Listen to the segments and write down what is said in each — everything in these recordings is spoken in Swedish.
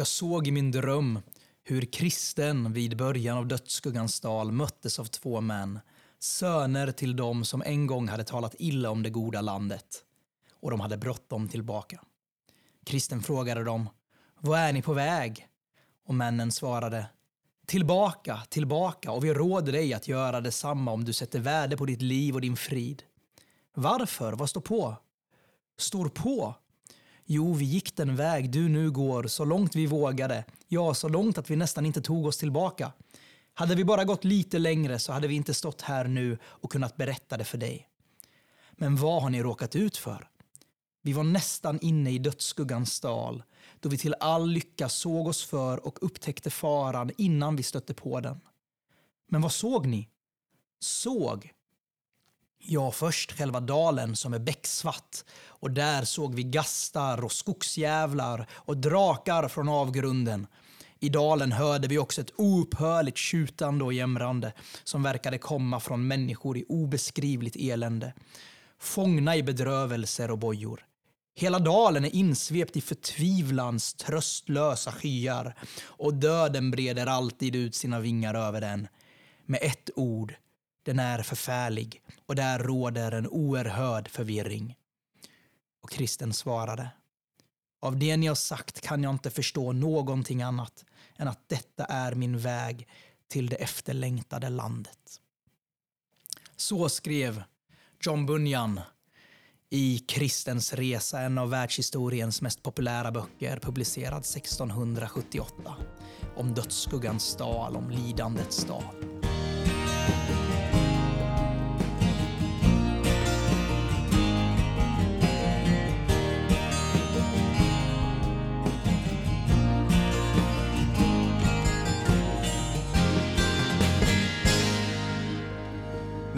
Jag såg i min dröm hur kristen vid början av dödsskuggans dal möttes av två män, söner till dem som en gång hade talat illa om det goda landet. Och de hade bråttom tillbaka. Kristen frågade dem, vad är ni på väg? Och männen svarade, tillbaka, tillbaka och vi råder dig att göra detsamma om du sätter värde på ditt liv och din frid. Varför? Vad står på? Står på? Jo, vi gick den väg du nu går, så långt vi vågade. Ja, så långt att vi nästan inte tog oss tillbaka. Hade vi bara gått lite längre så hade vi inte stått här nu och kunnat berätta det för dig. Men vad har ni råkat ut för? Vi var nästan inne i dödsskuggans dal då vi till all lycka såg oss för och upptäckte faran innan vi stötte på den. Men vad såg ni? Såg? Ja, först själva dalen som är becksvart och där såg vi gastar och skogsjävlar och drakar från avgrunden. I dalen hörde vi också ett oupphörligt tjutande och jämrande som verkade komma från människor i obeskrivligt elände. Fångna i bedrövelser och bojor. Hela dalen är insvept i förtvivlans tröstlösa skyar och döden breder alltid ut sina vingar över den. Med ett ord, den är förfärlig och där råder en oerhörd förvirring. Och kristen svarade. Av det ni har sagt kan jag inte förstå någonting annat än att detta är min väg till det efterlängtade landet. Så skrev John Bunyan i Kristens resa, en av världshistoriens mest populära böcker, publicerad 1678. Om dödsskuggans dal, om lidandets dal.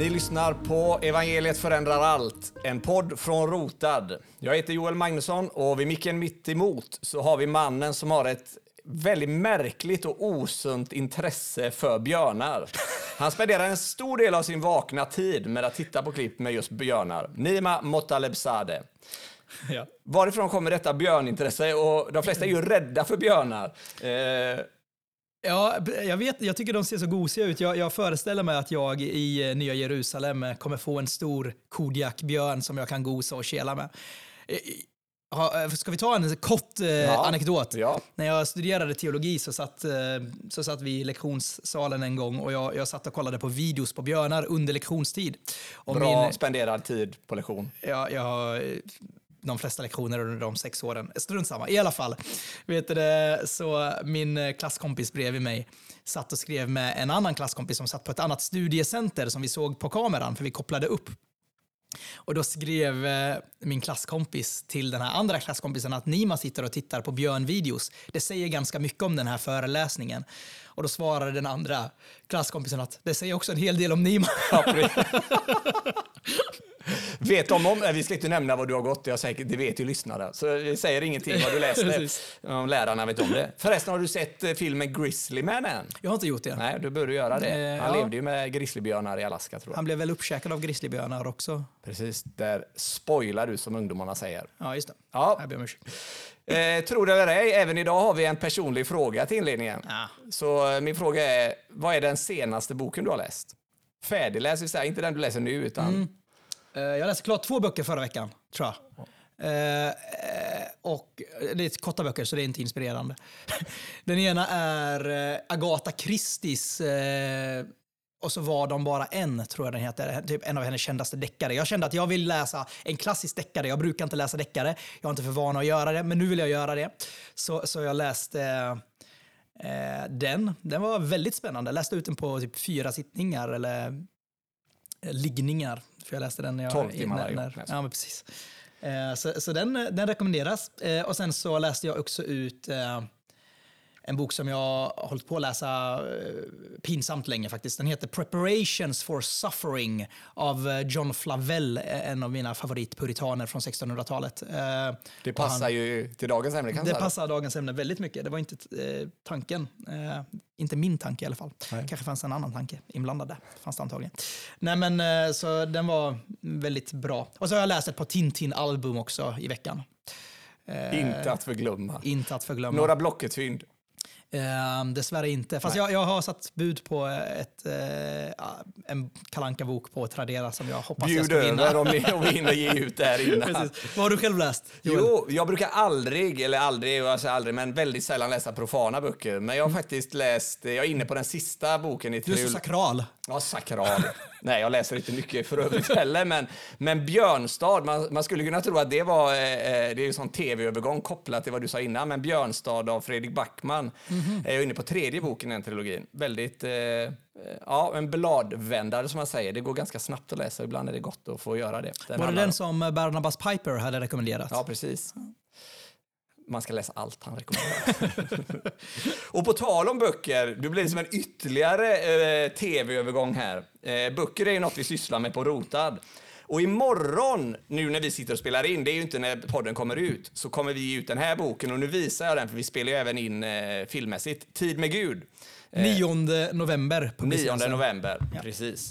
Ni lyssnar på Evangeliet förändrar allt, en podd från Rotad. Jag heter Joel Magnusson och vid micken mitt emot så har vi mannen som har ett väldigt märkligt och osunt intresse för björnar. Han spenderar en stor del av sin vakna tid med att titta på klipp med just björnar. Nima Motalebzadeh. Ja. Varifrån kommer detta björnintresse? Och de flesta är ju rädda för björnar. Eh, Ja, jag, vet, jag tycker de ser så gosiga ut. Jag, jag föreställer mig att jag i eh, Nya Jerusalem eh, kommer få en stor Kodiakbjörn som jag kan gosa och kela med. Eh, Ska vi ta en kort eh, anekdot? ja. När jag studerade teologi så satt, eh, så satt vi i lektionssalen en gång och jag, jag satt och kollade på videos på björnar under lektionstid. Och bra min, spenderad tid på lektion. Ja, jag de flesta lektioner under de sex åren. Strunt samma. I alla fall, vet du så min eh, klasskompis bredvid mig satt och skrev med en annan klasskompis som satt på ett annat studiecenter som vi såg på kameran, för vi kopplade upp. Och då skrev eh, min klasskompis till den här andra klasskompisen att Nima sitter och tittar på björnvideos. Det säger ganska mycket om den här föreläsningen. Och då svarade den andra klasskompisen att det säger också en hel del om Nima. Vet de om, vi ska inte nämna vad du har gått, jag säkert, det vet ju lyssnare. Så det säger ingenting vad du läste. Om lärarna vet om det. Förresten, har du sett eh, filmen Grizzlyman än? Jag har inte gjort det. Nej, du borde göra det. Eh, Han ja. levde ju med grizzlybjörnar i Alaska tror jag. Han blev väl uppkäkad av grizzlybjörnar också. Precis, där spoilar du som ungdomarna säger. Ja, just det. Ja. Jag ber om ursäkt. Eh, tror det eller ej, även idag har vi en personlig fråga till inledningen. Ja. Så eh, min fråga är, vad är den senaste boken du har läst? Färdigläst, inte den du läser nu, utan Mm. Eh, jag läste klart två böcker förra veckan, tror jag. Eh, eh och eh, det är korta böcker, så det är inte inspirerande. Den ena är eh, Agatha Christies eh, och så var de bara en, tror jag den heter. Typ en av hennes kändaste deckare. Jag kände att jag vill läsa en klassisk deckare. Jag brukar inte läsa deckare. Jag har inte för vana att göra det, men nu vill jag göra det. Så, så jag läste eh, den. Den var väldigt spännande. Jag läste ut den på typ fyra sittningar, eller liggningar. För jag läste den när jag... 12 timmar när, när. Ja, men precis. Eh, så så den, den rekommenderas. Eh, och sen så läste jag också ut eh, en bok som jag har hållit på att läsa eh, pinsamt länge faktiskt. Den heter Preparations for Suffering av eh, John Flavel, eh, en av mina favoritpuritaner från 1600-talet. Eh, det passar han- ju till dagens ämne kan det passar dagens ämne väldigt mycket. Det var inte tanken. Inte min tanke i alla fall. Nej. kanske fanns en annan tanke inblandad där. Fanns det antagligen. Nej, men, så den var väldigt bra. Och så har jag läst ett par Tintin-album också i veckan. Inte att förglömma. inte att förglömma. Några Blocket-fynd. Eh, dessvärre inte. Fast jag, jag har satt bud på ett, eh, en kalanka bok på Tradera som jag hoppas jag Bjud ska vinna. över om ni, om hinner ge ut det här innan. Precis. Vad har du själv läst? Joel? Jo, jag brukar aldrig, eller aldrig, jag säger aldrig, men väldigt sällan läsa profana böcker. Men jag har faktiskt läst, jag är inne på den sista boken i Du är så sakral. Ja, sakral. Nej, jag läser inte mycket för övrigt heller, men, men Björnstad, man, man skulle kunna tro att det var, eh, eh, det är ju sån tv-övergång kopplat till vad du sa innan, men Björnstad av Fredrik Backman är jag inne på tredje boken i den trilogin. Väldigt, eh, eh, ja, en bladvändare som man säger. Det går ganska snabbt att läsa, ibland är det gott att få göra det. Den Var det den om- som Barnabas Piper hade rekommenderat? Ja, precis. Man ska läsa allt han rekommenderar. och på tal om böcker, det blir som en ytterligare eh, tv-övergång här. Eh, böcker är ju något vi sysslar med på Rotad. Och imorgon, nu när vi sitter och spelar in, det är ju inte när podden kommer ut, så kommer vi ge ut den här boken och nu visar jag den för vi spelar ju även in eh, filmmässigt. Tid med Gud. 9 november 9 publiceras den. november, precis.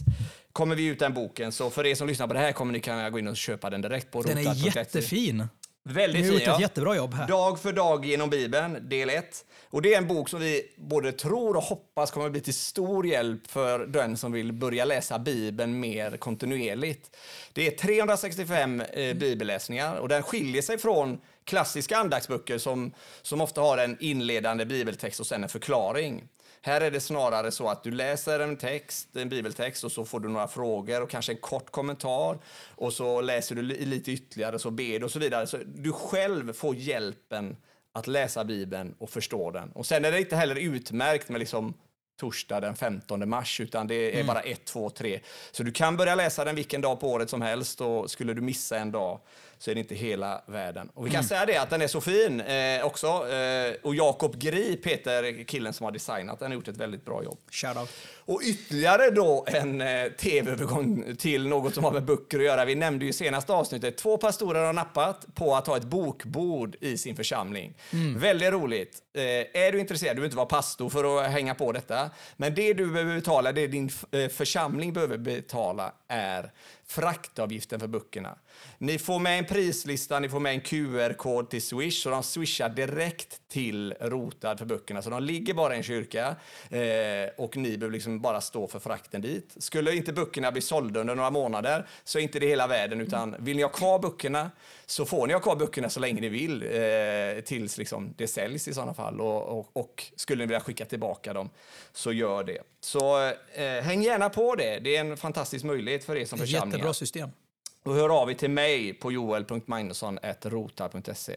Kommer vi ut den boken, så för er som lyssnar på det här kommer ni kunna gå in och köpa den direkt på Den är jättefin. Väldigt har fin, gjort ett jättebra jobb här. Dag för dag genom Bibeln, del 1. Och det är en bok som vi både tror och hoppas kommer bli till stor hjälp för den som vill börja läsa Bibeln mer kontinuerligt. Det är 365 eh, bibelläsningar och den skiljer sig från klassiska andaktsböcker som, som ofta har en inledande bibeltext och sen en förklaring. Här är det snarare så att du läser en text, en bibeltext och så får du några frågor och kanske en kort kommentar och så läser du li- lite ytterligare så ber du och så vidare. Så du själv får hjälpen att läsa Bibeln och förstå den. Och sen är det inte heller utmärkt med liksom torsdag den 15 mars, utan det är bara ett, två, tre. Så du kan börja läsa den vilken dag på året som helst och skulle du missa en dag så är det inte hela världen. Och vi kan säga det att den är så fin eh, också. Eh, och Jakob Grip heter killen som har designat den, har gjort ett väldigt bra jobb. Shoutout. Och ytterligare då en eh, tv-övergång till något som har med böcker att göra. Vi nämnde ju senaste avsnittet, två pastorer har nappat på att ha ett bokbord i sin församling. Väldigt roligt. Eh, är du intresserad, du behöver inte vara pastor för att hänga på detta, men det du behöver betala, det din eh, församling behöver betala är fraktavgiften för böckerna. Ni får med en prislista, ni får med en QR-kod till Swish, så de swishar direkt till Rotad för böckerna. Så de ligger bara i en kyrka eh, och ni behöver liksom bara stå för frakten dit. Skulle inte böckerna bli sålda under några månader så är inte det hela världen, utan vill ni ha kvar böckerna så får ni ha kvar böckerna så länge ni vill eh, tills liksom det säljs i sådana fall. Och, och, och skulle ni vilja skicka tillbaka dem så gör det. Så eh, häng gärna på det. Det är en fantastisk möjlighet för er som församlingar. jättebra system. Och hör av er till mig på joel.magnusson.rota.se.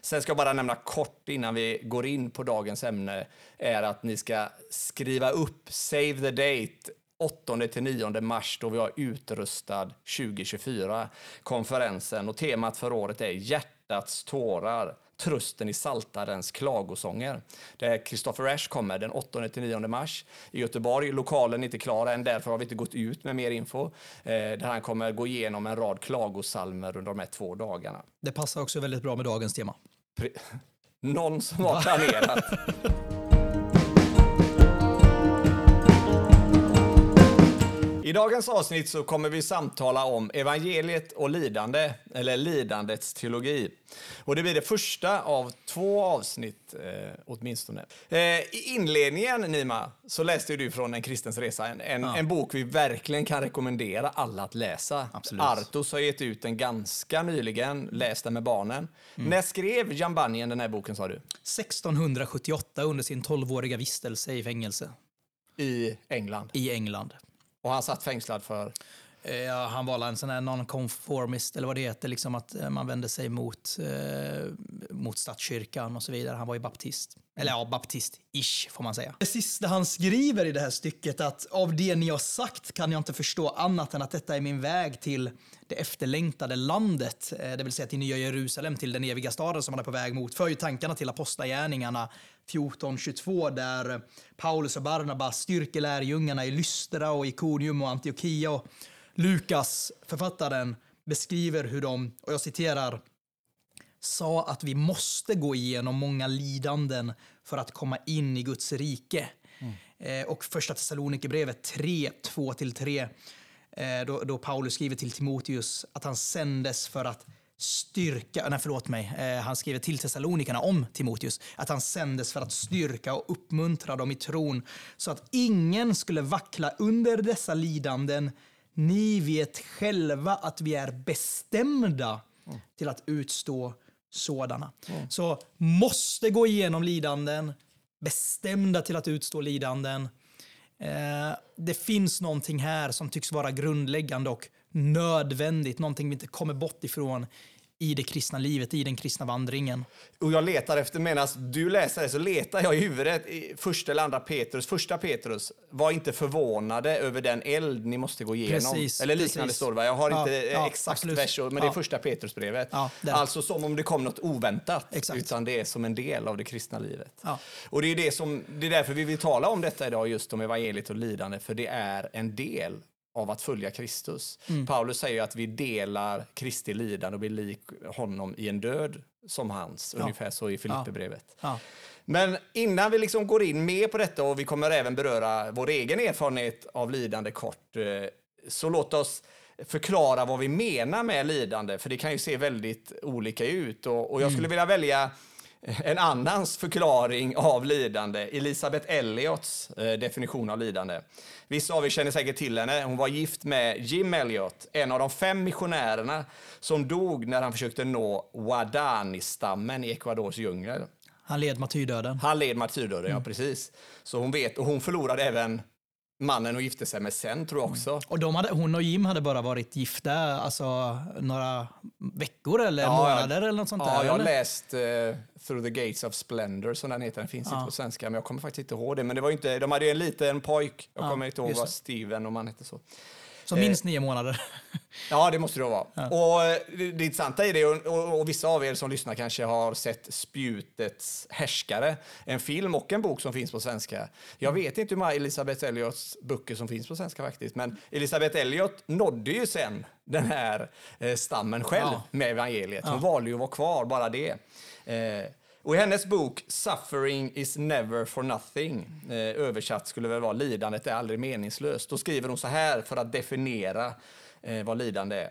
Sen ska jag bara nämna kort innan vi går in på dagens ämne är att ni ska skriva upp Save the Date 8 till 9 mars då vi har utrustad 2024 konferensen och temat för året är hjärtats tårar Trösten i Saltarens klagosånger. Där Christopher Ash kommer den 8 till 9 mars i Göteborg. Lokalen är inte klar än, därför har vi inte gått ut med mer info. Eh, där han kommer gå igenom en rad klagosalmer under de här två dagarna. Det passar också väldigt bra med dagens tema. Pre- Någon som har planerat. dagens avsnitt så kommer vi samtala om evangeliet och lidande, eller lidandets teologi. Och det blir det första av två avsnitt eh, åtminstone. Eh, I inledningen, Nima, så läste du från En kristens resa, en, en, en bok vi verkligen kan rekommendera alla att läsa. Absolut. Artos har gett ut den ganska nyligen, läs den med barnen. När skrev Jan Bunyan den här boken sa du? 1678 under sin 12-åriga vistelse i fängelse I England. i England. Och han satt fängslad för... Eh, ja, han var en sån här non-conformist, eller vad det heter, liksom att eh, man vände sig mot, eh, mot statskyrkan och så vidare. Han var ju baptist. Eller ja, baptist-ish får man säga. Det sista han skriver i det här stycket att av det ni har sagt kan jag inte förstå annat än att detta är min väg till det efterlängtade landet, eh, det vill säga till Nya Jerusalem, till den eviga staden som han är på väg mot. För ju tankarna till Apostlagärningarna 14.22 där Paulus och Barnabas styrker lärjungarna i Lystra och Ikonium och Antiochia. Och Lukas, författaren, beskriver hur de, och jag citerar, sa att vi måste gå igenom många lidanden för att komma in i Guds rike. Eh, och första Thessalonikerbrevet 3, 2-3, eh, då, då Paulus skriver till Timoteus att han sändes för att styrka, nej förlåt mig, eh, han skriver till Thessalonikerna om Timoteus, att han sändes för att styrka och uppmuntra dem i tron så att ingen skulle vackla under dessa lidanden. Ni vet själva att vi är bestämda till att utstå sådana. Så måste gå igenom lidanden, bestämda till att utstå lidanden. Eh, det finns någonting här som tycks vara grundläggande och nödvändigt, någonting vi inte kommer bort ifrån i det kristna livet, i den kristna vandringen. Och jag letar efter, medan du läser det så letar jag i huvudet i första eller andra Petrus, första Petrus, var inte förvånade över den eld ni måste gå igenom. Precis, eller liknande precis. står det? Jag har Ja, inte ja, exakt absolut. vers, men det är första Petrusbrevet. Ja, alltså som om det kom något oväntat, Exakt. utan det är som en del av det kristna livet. Och det är, det, som, det är därför vi vill tala om detta idag, just om evangeliet och lidande, för det är en del av att följa Kristus. Mm. Paulus säger att vi delar Kristi lidande och blir lik honom i en död som hans, ungefär så i Filipperbrevet. Ja. Men innan vi liksom går in mer på detta och vi kommer även beröra vår egen erfarenhet av lidande kort, eh, så låt oss förklara vad vi menar med lidande, för det kan ju se väldigt olika ut. Och, och jag skulle vilja välja en annans förklaring av lidande, Elisabeth Elliots eh, definition av lidande. Vissa av er känner säkert till henne. Hon var gift med Jim Elliot, en av de fem missionärerna som dog när han försökte nå Wadani-stammen i Ecuadors djungel. Han led martyrdöden. Han led martyrdöden, ja precis. Så hon vet, och hon förlorade även mannen hon gifte sig med sen, tror jag också. Och de hade, hon och Jim hade bara varit gifta alltså, några veckor eller Ja, månader eller något sånt Ja, där. jag har läst eh, Through the Gates of Splendor, som den heter. Den finns inte på svenska, men jag kommer faktiskt inte ihåg det. Men det var inte, de hade ju en liten pojk, jag Ja, kommer inte ihåg vad. Steven, om han hette så. Så minst nio månader. Ja, det måste det vara. Och eh, det, det intressanta i det, och, och, och vissa av er som lyssnar kanske har sett Spjutets härskare, en film och en bok som finns på svenska. Jag vet inte hur många Elisabeth Elliots böcker som finns på svenska faktiskt, men Elisabeth Elliot nådde ju sen den här eh, stammen själv Ja. med evangeliet. Hon valde ju att vara kvar, bara det. Eh, och i hennes bok Suffering is never for nothing, eh, översatt skulle väl vara lidandet är aldrig meningslöst. Då skriver hon så här för att definiera eh, vad lidande är.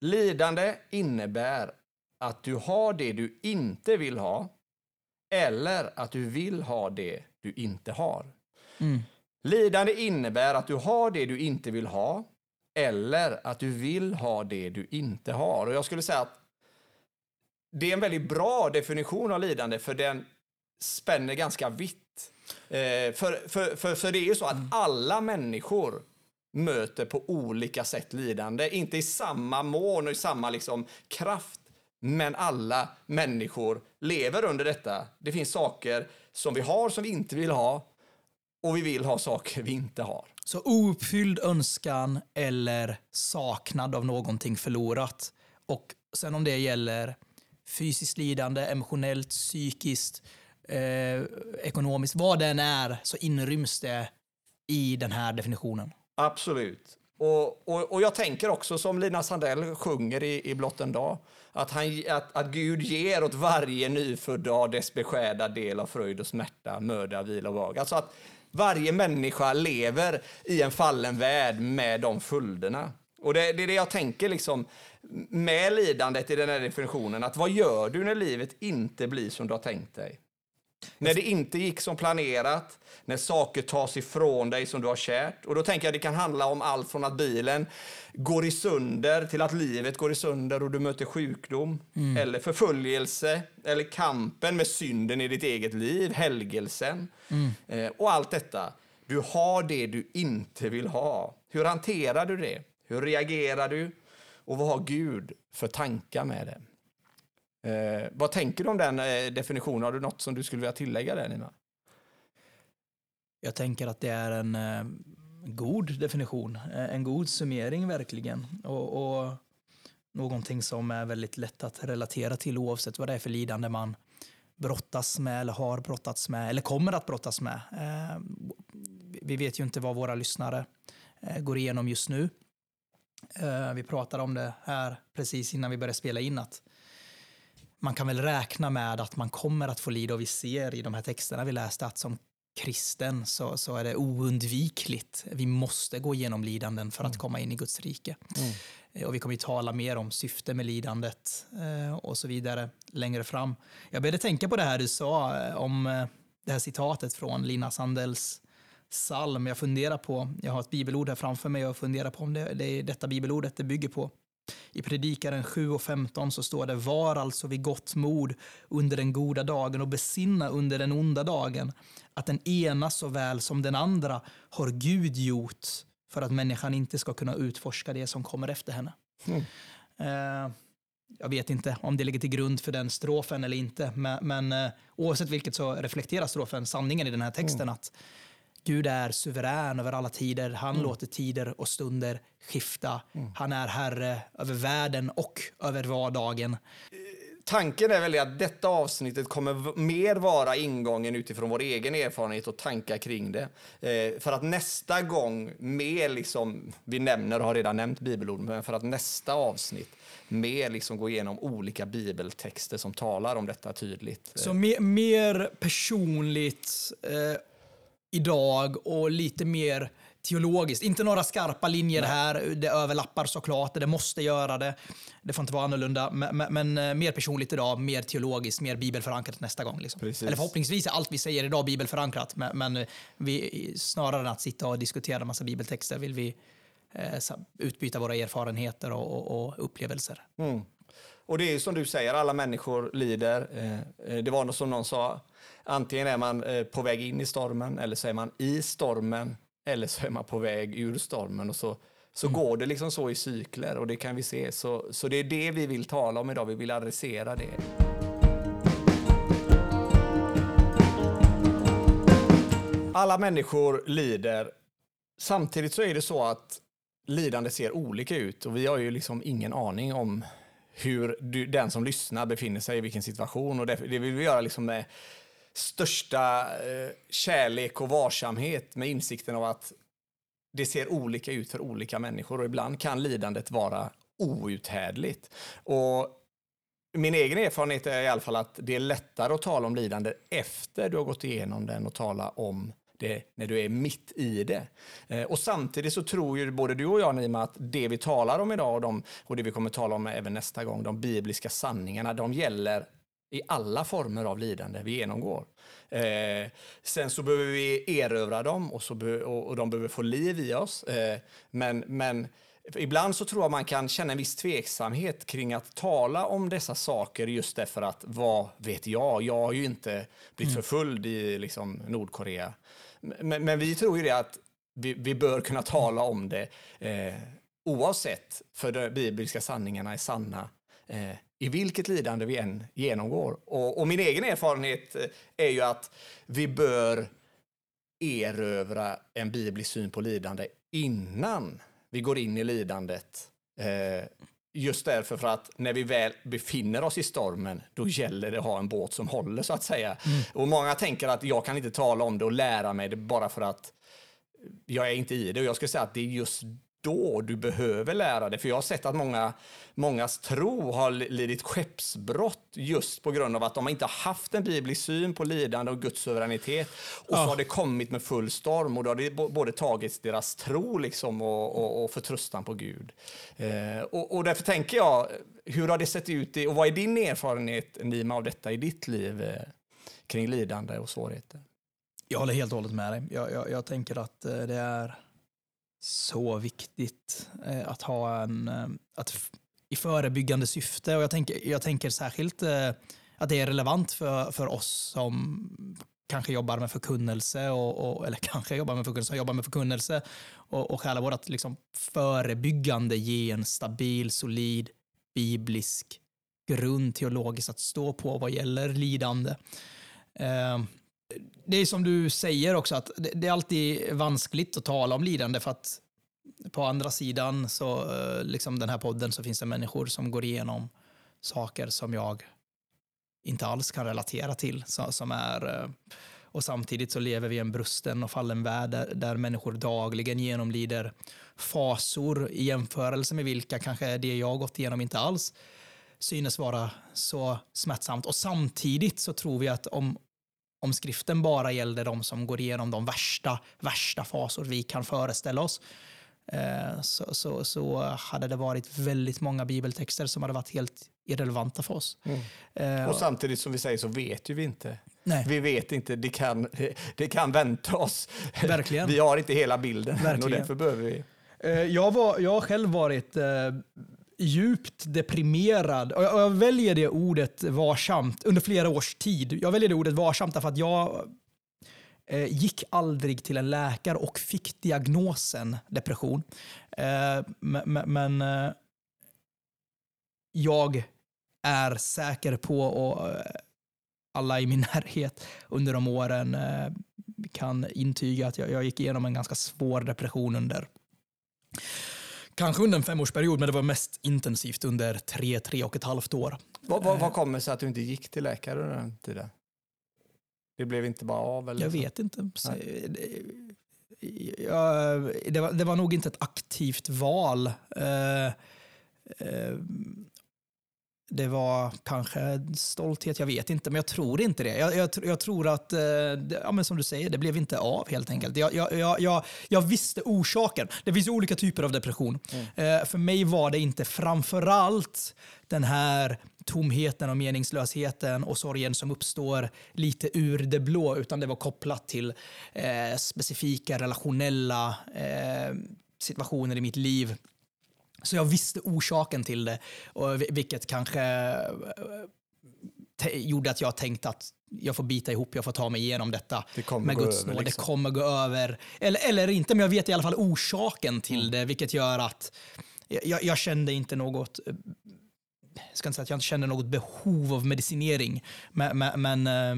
Lidande innebär att du har det du inte vill ha eller att du vill ha det du inte har. Mm. Lidande innebär att du har det du inte vill ha eller att du vill ha det du inte har. Och jag skulle säga att det är en väldigt bra definition av lidande för den spänner ganska vitt. Eh, för, för, för, för det är ju så att alla människor möter på olika sätt lidande. Inte i samma mån och i samma liksom kraft. Men alla människor lever under detta. Det finns saker som vi har som vi inte vill ha och vi vill ha saker vi inte har. Så ouppfylld önskan eller saknad av någonting förlorat. Och sen om det gäller fysiskt lidande, emotionellt, psykiskt, eh, ekonomiskt, vad det än är, så inryms det i den här definitionen. Absolut. Och, och, och jag tänker också som Lina Sandell sjunger i, i Blott en dag, att, han, att, att Gud ger åt varje nyfödd dag dess beskärda del av fröjd och smärta, möda, vila och vag. Alltså att varje människa lever i en fallen värld med de följderna. Och det, det är det jag tänker liksom med lidandet i den här definitionen, att vad gör du när livet inte blir som du har tänkt dig? När det inte gick som planerat, när saker tas ifrån dig som du har kärt. Och då tänker jag det kan handla om allt från att bilen går i sönder till att livet går i sönder och du möter sjukdom, eller förföljelse, eller kampen med synden i ditt eget liv, helgelsen. Eh, och allt detta. Du har det du inte vill ha. Hur hanterar du det? Hur reagerar du? Och vad har Gud för tankar med det? Eh, vad tänker du om den eh, definitionen? Har du något som du skulle vilja tillägga där, Nina? Jag tänker att det är en eh, god definition, eh, en god summering verkligen. Och, och någonting som är väldigt lätt att relatera till oavsett vad det är för lidande man brottas med eller har brottats med eller kommer att brottas med. Eh, vi vet ju inte vad våra lyssnare eh, går igenom just nu. Eh, vi pratade om det här precis innan vi började spela in att man kan väl räkna med att man kommer att få lida och vi ser i de här texterna vi läste att som kristen så, så är det oundvikligt. Vi måste gå igenom lidanden för att Mm. komma in i Guds rike. Eh, Och vi kommer ju tala mer om syfte med lidandet eh, och så vidare längre fram. Jag började tänka på det här du sa om det här citatet från Lina Sandels psalm. Jag funderar på, jag har ett bibelord här framför mig och funderar på om det, det är detta bibelordet det bygger på. I Predikaren 7 och 15 så står det Var alltså vid gott mod under den goda dagen och besinna under den onda dagen att den ena såväl som den andra har Gud gjort för att människan inte ska kunna utforska det som kommer efter henne. Mm. Eh, jag vet inte om det ligger till grund för den strofen eller inte, men, men eh, oavsett vilket så reflekterar strofen sanningen i den här texten att Gud är suverän över alla tider. Han låter tider och stunder skifta. Han är herre över världen och över vardagen. Tanken är väl att detta avsnittet kommer mer vara ingången utifrån vår egen erfarenhet och tankar kring det. Eh, för att nästa gång mer liksom, vi nämner och har redan nämnt bibelord, men för att nästa avsnitt mer liksom gå igenom olika bibeltexter som talar om detta tydligt. Så mer, mer personligt eh, idag och lite mer teologiskt. Inte några skarpa linjer här, det överlappar såklart, det måste göra det. Det får inte vara annorlunda, men, men, men eh, mer personligt idag, mer teologiskt, mer bibelförankrat nästa gång. Liksom. Eller förhoppningsvis är allt vi säger idag bibelförankrat, men, men eh, vi, snarare än att sitta och diskutera en massa bibeltexter vill vi eh, utbyta våra erfarenheter och, och, och upplevelser. Mm. Och det är som du säger, alla människor lider. Eh, eh, Det var något som någon sa, antingen är man eh, på väg in i stormen eller så är man i stormen eller så är man på väg ur stormen och så, så går det liksom så i cykler och det kan vi se. Så, så det är det vi vill tala om idag, vi vill adressera det. Alla människor lider. Samtidigt så är det så att lidande ser olika ut och vi har ju liksom ingen aning om hur du, den som lyssnar befinner sig i vilken situation och det, det vill vi göra liksom med största eh, kärlek och varsamhet med insikten av att det ser olika ut för olika människor och ibland kan lidandet vara outhärdligt. Och min egen erfarenhet är i alla fall att det är lättare att tala om lidande efter du har gått igenom den och tala om det när du är mitt i det. Eh, och samtidigt så tror ju både du och jag Nima att det vi talar om idag och, de, och det vi kommer tala om även nästa gång, de bibliska sanningarna, de gäller i alla former av lidande vi genomgår. Eh, sen så behöver vi erövra dem och, så be- och, och de behöver få liv i oss. Eh, men, men ibland så tror jag man kan känna en viss tveksamhet kring att tala om dessa saker just därför att vad vet jag? Jag har ju inte blivit förföljd i liksom, Nordkorea. Men, men vi tror ju det att vi, vi bör kunna tala om det eh, oavsett, för de bibliska sanningarna är sanna eh, i vilket lidande vi än genomgår. Och, och min egen erfarenhet eh, är ju att vi bör erövra en biblisk syn på lidande innan vi går in i lidandet. Eh, just därför för att när vi väl befinner oss i stormen, då gäller det att ha en båt som håller så att säga. Och många tänker att jag kan inte tala om det och lära mig det bara för att jag är inte i det. Och jag skulle säga att det är just då du behöver lära dig. För jag har sett att många, mångas tro har lidit skeppsbrott just på grund av att de inte har haft en biblisk syn på lidande och Guds suveränitet. Och så har det kommit med full storm och då har det både tagits deras tro liksom och, och, och förtröstan på Gud. Eh, och, och därför tänker jag, hur har det sett ut i, och vad är din erfarenhet Nima av detta i ditt liv eh, kring lidande och svårigheter? Jag håller helt och hållet med dig. Jag, jag, jag tänker att eh, det är så viktigt eh, att ha en, eh, att i förebyggande syfte och jag tänker, jag tänker särskilt eh, att det är relevant för, för oss som kanske jobbar med förkunnelse, och, och, eller kanske jobbar med förkunnelse, jobbar med förkunnelse och, och själavård, att liksom förebyggande ge en stabil, solid, biblisk grund teologiskt att stå på vad gäller lidande. Eh, det är som du säger också, att det, det är alltid vanskligt att tala om lidande för att på andra sidan, så eh, liksom den här podden, så finns det människor som går igenom saker som jag inte alls kan relatera till. Så, som är, eh, och samtidigt så lever vi i en brusten och fallen värld där, där människor dagligen genomlider fasor i jämförelse med vilka kanske det jag gått igenom inte alls synes vara så smärtsamt. Och samtidigt så tror vi att om, om skriften bara gällde de som går igenom de värsta, värsta fasor vi kan föreställa oss, eh, så, så, så hade det varit väldigt många bibeltexter som hade varit helt irrelevanta för oss. Mm. Eh, Och samtidigt som vi säger så vet ju vi inte. Nej. Vi vet inte, det kan, det kan vänta oss. Verkligen. Vi har inte hela bilden än och Verkligen. därför behöver vi... Eh, Jag, var, jag har själv varit djupt deprimerad. Och jag, och jag väljer det ordet varsamt under flera års tid. Jag väljer det ordet varsamt därför att jag eh, gick aldrig till en läkare och fick diagnosen depression. Eh, men men eh, jag är säker på, och eh, alla i min närhet under de åren eh, kan intyga att jag, jag gick igenom en ganska svår depression under Kanske under en femårsperiod, men det var mest intensivt under tre, tre och ett halvt år. Vad, vad, vad kommer det sig att du inte gick till läkare under den tiden? Det blev inte bara av? Eller Jag så? vet inte. Det, jag, det, var, det var nog inte ett aktivt val. Eh, eh, det var kanske stolthet, jag vet inte, men jag tror inte det. Jag, jag, jag tror att, eh, ja, men som du säger, det blev inte av helt enkelt. Jag, jag, jag, jag, visste orsaken. Det finns olika typer av depression. Eh, för mig var det inte framförallt den här tomheten och meningslösheten och sorgen som uppstår lite ur det blå, utan det var kopplat till eh, specifika relationella eh, situationer i mitt liv. Så jag visste orsaken till det, och vi- vilket kanske eh, gjorde att jag tänkte att jag får bita ihop, jag får ta mig igenom detta Det med Guds nåd. liksom. Det kommer gå över. Eller, eller inte, men jag vet i alla fall orsaken till Mm. det, vilket gör att jag, jag kände inte något eh, jag ska inte säga att jag inte kände något behov av medicinering, men, men, men eh,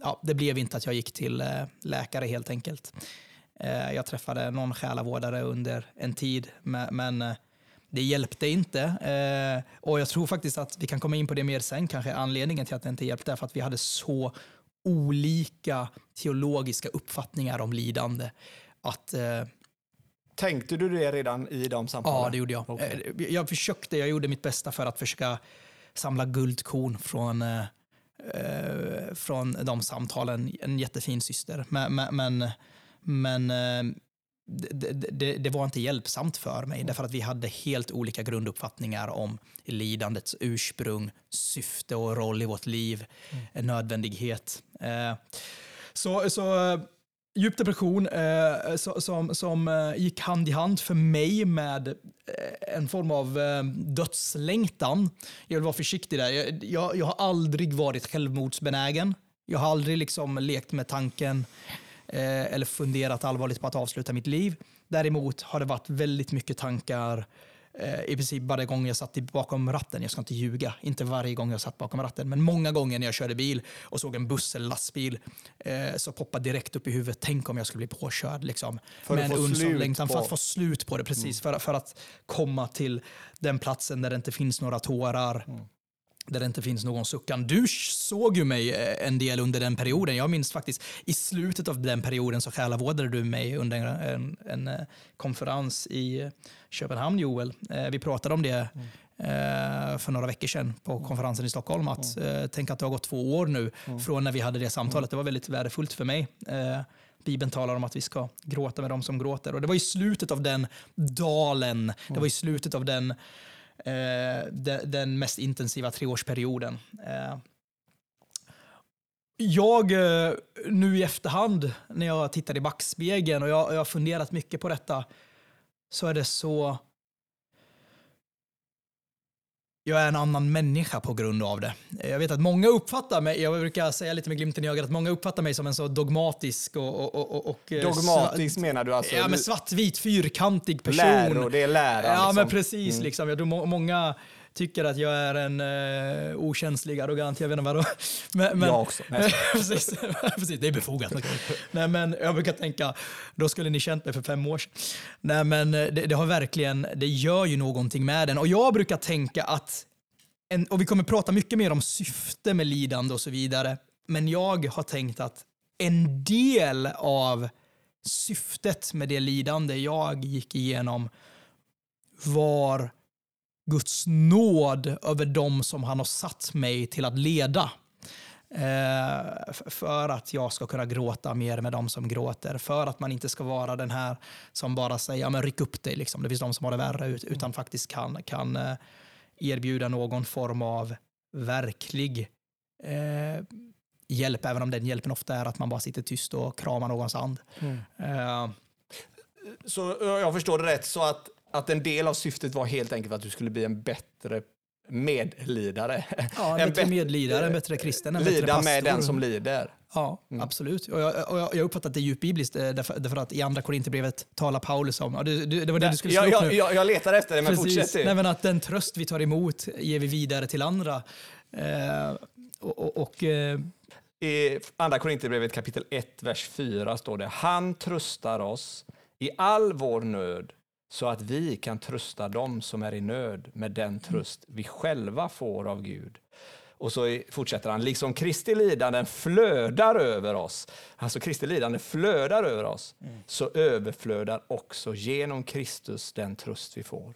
ja, det blev inte att jag gick till läkare helt enkelt. Eh, Jag träffade någon själavårdare under en tid, men, eh, det hjälpte inte. Eh, Och jag tror faktiskt att vi kan komma in på det mer sen, kanske anledningen till att det inte hjälpte, är för att vi hade så olika teologiska uppfattningar om lidande. Att, Tänkte du det redan i de samtalen? Ja, det gjorde jag. Eh, Jag försökte, jag gjorde mitt bästa för att försöka samla guldkorn från, från de samtalen. En jättefin syster. Men, men, men, eh, det, det, det, var inte hjälpsamt för mig, därför att vi hade helt olika grunduppfattningar om lidandets ursprung, syfte och roll i vårt liv, en nödvändighet. Eh, Så, så eh, djup depression som, som gick hand i hand för mig med en form av dödslängtan. Jag vill vara försiktig där. Jag, jag, jag har aldrig varit självmordsbenägen. Jag har aldrig liksom lekt med tanken eh, eller funderat allvarligt på att avsluta mitt liv. Däremot har det varit väldigt mycket tankar eh, i princip varje gång jag satt bakom ratten. Jag ska inte ljuga, inte varje gång jag satt bakom ratten, men många gånger när jag körde bil och såg en buss eller lastbil eh, så poppade direkt upp i huvudet, tänk om jag skulle bli påkörd. Liksom, För med en längtan, för på- att få slut på det. Precis, för, för att komma till den platsen där det inte finns några tårar. Där det inte finns någon suckan. Du såg ju mig eh, en del under den perioden. Jag minns faktiskt i slutet av den perioden så själavårdade du mig under en, en, en eh, konferens i Köpenhamn, Joel. Eh, Vi pratade om det eh, för några veckor sedan på konferensen i Stockholm. Att, eh, tänk att det har gått två år nu från när vi hade det samtalet. Det var väldigt värdefullt för mig. Bibeln talar om att vi ska gråta med dem som gråter. Och det var i slutet av den dalen, det var i slutet av den, Eh, de, den mest intensiva treårsperioden. Eh, jag, eh, nu i efterhand, när jag tittar i backspegeln och jag, jag har funderat mycket på detta, så är det så... Jag är en annan människa på grund av det. Jag vet att många uppfattar mig, jag brukar säga lite med glimten i ögat, att många uppfattar mig som en så dogmatisk och... och, och, och eh, Dogmatisk menar du alltså? Ja, men svartvit, fyrkantig person. Läro, det är lära. Ja, liksom. men precis. Liksom. Jag tror må många tycker att jag är en uh, okänslig, arrogant, jag vet inte vadå. Men, men, Jag också. Nej, precis, precis, det är befogat. Nej, men jag brukar tänka, då skulle ni känt mig för fem år sedan. Nej, men eh, det, det har verkligen, det gör ju någonting med den. Och jag brukar tänka att, en, och vi kommer prata mycket mer om syfte med lidande och så vidare, men jag har tänkt att en del av syftet med det lidande jag gick igenom var Guds nåd över dem som han har satt mig till att leda. Eh, för att jag ska kunna gråta mer med dem som gråter. För att man inte ska vara den här som bara säger ja, men ryck upp dig. Liksom. Det finns de som har det värre, utan faktiskt kan, kan eh, erbjuda någon form av verklig eh, hjälp, även om den hjälpen ofta är att man bara sitter tyst och kramar någons hand. Mm. Uh, så jag förstår det rätt, så att, att en del av syftet var helt enkelt att du skulle bli en bättre medlidare. Ja, en, bättre medlidare, en bättre kristen, en Lida bättre pastor. med den som lider. Ja, mm. absolut. Och jag, och jag uppfattar att det är djupt eh, därför, därför att i andra Korinthierbrevet talar Paulus om, det, det var det du skulle slå jag, upp nu. Jag, jag letar efter det, men fortsätt Nej, men att den tröst vi tar emot ger vi vidare till andra. Eh, och, och, och eh, i Andra Korinthierbrevet kapitel 1, vers 4 står det Han tröstar oss i all vår nöd så att vi kan trösta dem som är i nöd med den tröst vi själva får av Gud. Och så fortsätter han, liksom Kristi lidanden flödar över oss, alltså Kristi lidande flödar över oss, mm. så överflödar också genom Kristus den tröst vi får.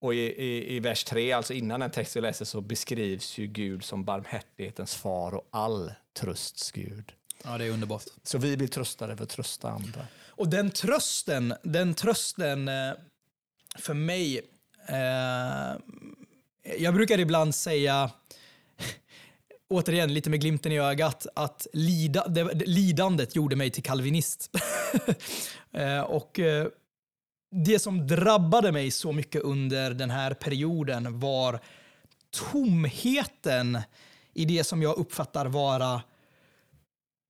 Och i, i, i vers 3, alltså innan den text vi läser, så beskrivs ju Gud som barmhärtighetens far och all trösts Gud. Ja, det är underbart. Så vi blir tröstade för att trösta andra. Och den trösten, den trösten eh, för mig, eh, jag brukar ibland säga, återigen lite med glimten i ögat, att lida, det, lidandet gjorde mig till kalvinist. eh, och eh, det som drabbade mig så mycket under den här perioden var tomheten i det som jag uppfattar vara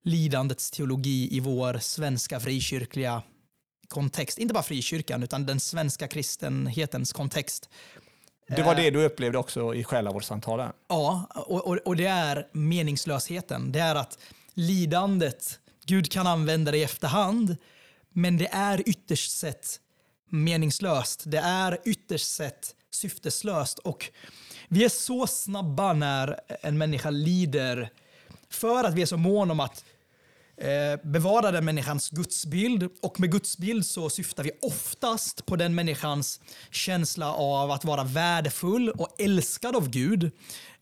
lidandets teologi i vår svenska frikyrkliga kontext. Inte bara frikyrkan, utan den svenska kristenhetens kontext. Det var det eh, du upplevde också i själavårdssamtalen? Ja, och, och, och det är meningslösheten. Det är att lidandet, Gud kan använda det i efterhand, men det är ytterst sett meningslöst. Det är ytterst sett syfteslöst. Och vi är så snabba när en människa lider för att vi är så måna om att eh, bevara den människans gudsbild. Och med gudsbild så syftar vi oftast på den människans känsla av att vara värdefull och älskad av Gud.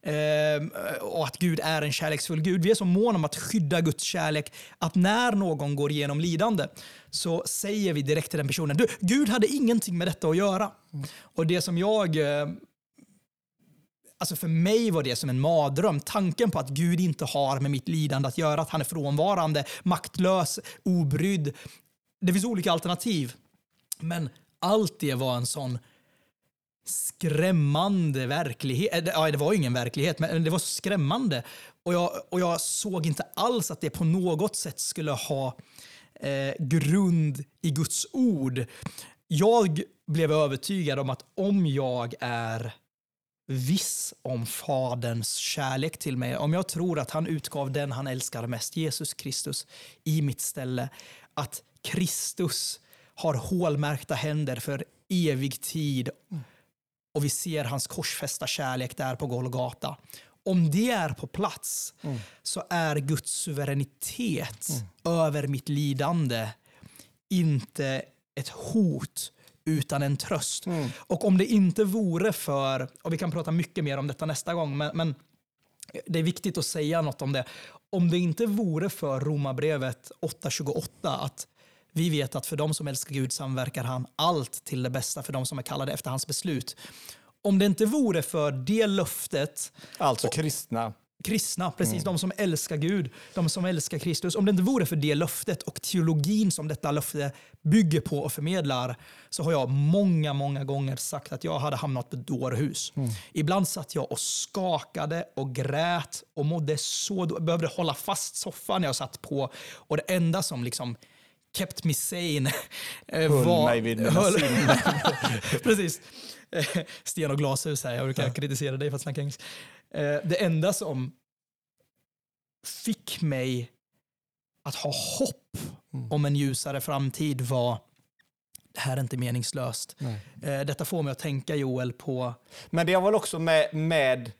Eh, och att Gud är en kärleksfull Gud. Vi är så måna om att skydda Guds kärlek att när någon går igenom lidande så säger vi direkt till den personen, du, Gud hade ingenting med detta att göra. Mm. Och det som jag eh, Alltså för mig var det som en mardröm. Tanken på att Gud inte har med mitt lidande att göra, att han är frånvarande, maktlös, obrydd. Det finns olika alternativ. Men allt det var en sån skrämmande verklighet. Eh, ja, det var ingen verklighet, men det var så skrämmande. Och jag, och jag såg inte alls att det på något sätt skulle ha eh, grund i Guds ord. Jag blev övertygad om att om jag är viss om Faderns kärlek till mig, om jag tror att han utgav den han älskar mest, Jesus Kristus, i mitt ställe, att Kristus har hålmärkta händer för evig tid och vi ser hans korsfästa kärlek där på Golgata. Om det är på plats mm. så är Guds suveränitet mm. över mitt lidande inte ett hot utan en tröst. Mm. Och om det inte vore för, och vi kan prata mycket mer om detta nästa gång, men, men det är viktigt att säga något om det. Om det inte vore för Romarbrevet 8.28, att vi vet att för de som älskar Gud samverkar han allt till det bästa för de som är kallade efter hans beslut. Om det inte vore för det löftet... Alltså kristna kristna, precis, mm. de som älskar Gud, de som älskar Kristus. Om det inte vore för det löftet och teologin som detta löfte bygger på och förmedlar, så har jag många, många gånger sagt att jag hade hamnat på dårhus. Mm. Ibland satt jag och skakade och grät och mådde så, behövde hålla fast soffan jag satt på. Och det enda som liksom kept me sane eh, höll var... mig vid mina sinnen. precis. Sten och glashus här, jag brukar ja. kritisera dig för att snacka engelska. Eh, det enda som fick mig att ha hopp mm. om en ljusare framtid var det här är inte meningslöst. Nej. Eh, detta får mig att tänka Joel på... Men det har väl också med, med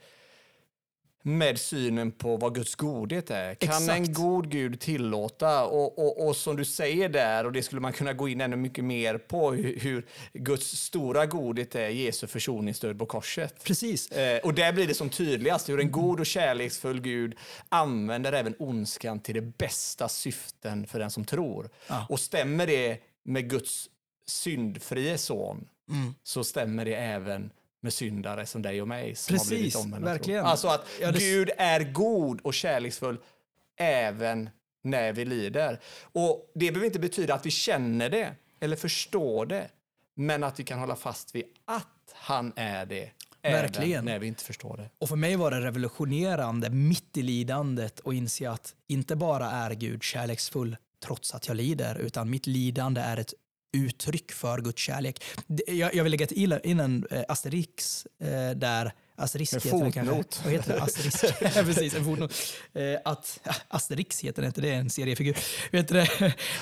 med synen på vad Guds godhet är. Kan Exakt. en god Gud tillåta? Och, och, och som du säger där, och det skulle man kunna gå in ännu mycket mer på, hur, hur Guds stora godhet är Jesu försoningsdöd på korset. Precis. Eh, och där blir det som tydligast hur en god och kärleksfull Gud använder även ondskan till det bästa syften för den som tror. Ja. Och stämmer det med Guds syndfrie son Mm. så stämmer det även med syndare som dig och mig som har Precis, blivit omvända. tro. verkligen. Alltså att Ja, det- Gud är god och kärleksfull även när vi lider. Och det behöver inte betyda att vi känner det eller förstår det, men att vi kan hålla fast vid att han är det. Verkligen. När vi inte förstår det. Och för mig var det revolutionerande mitt i lidandet att inse att inte bara är Gud kärleksfull trots att jag lider, utan mitt lidande är ett uttryck för Guds kärlek. Jag, jag vill lägga in en eh, asterisk eh, där Asterisk En heter fotnot. Vad heter det? Asterisk. Ja, Precis, en fotnot. Eh, att, Asterix heter det inte, det är en seriefigur. Vet du,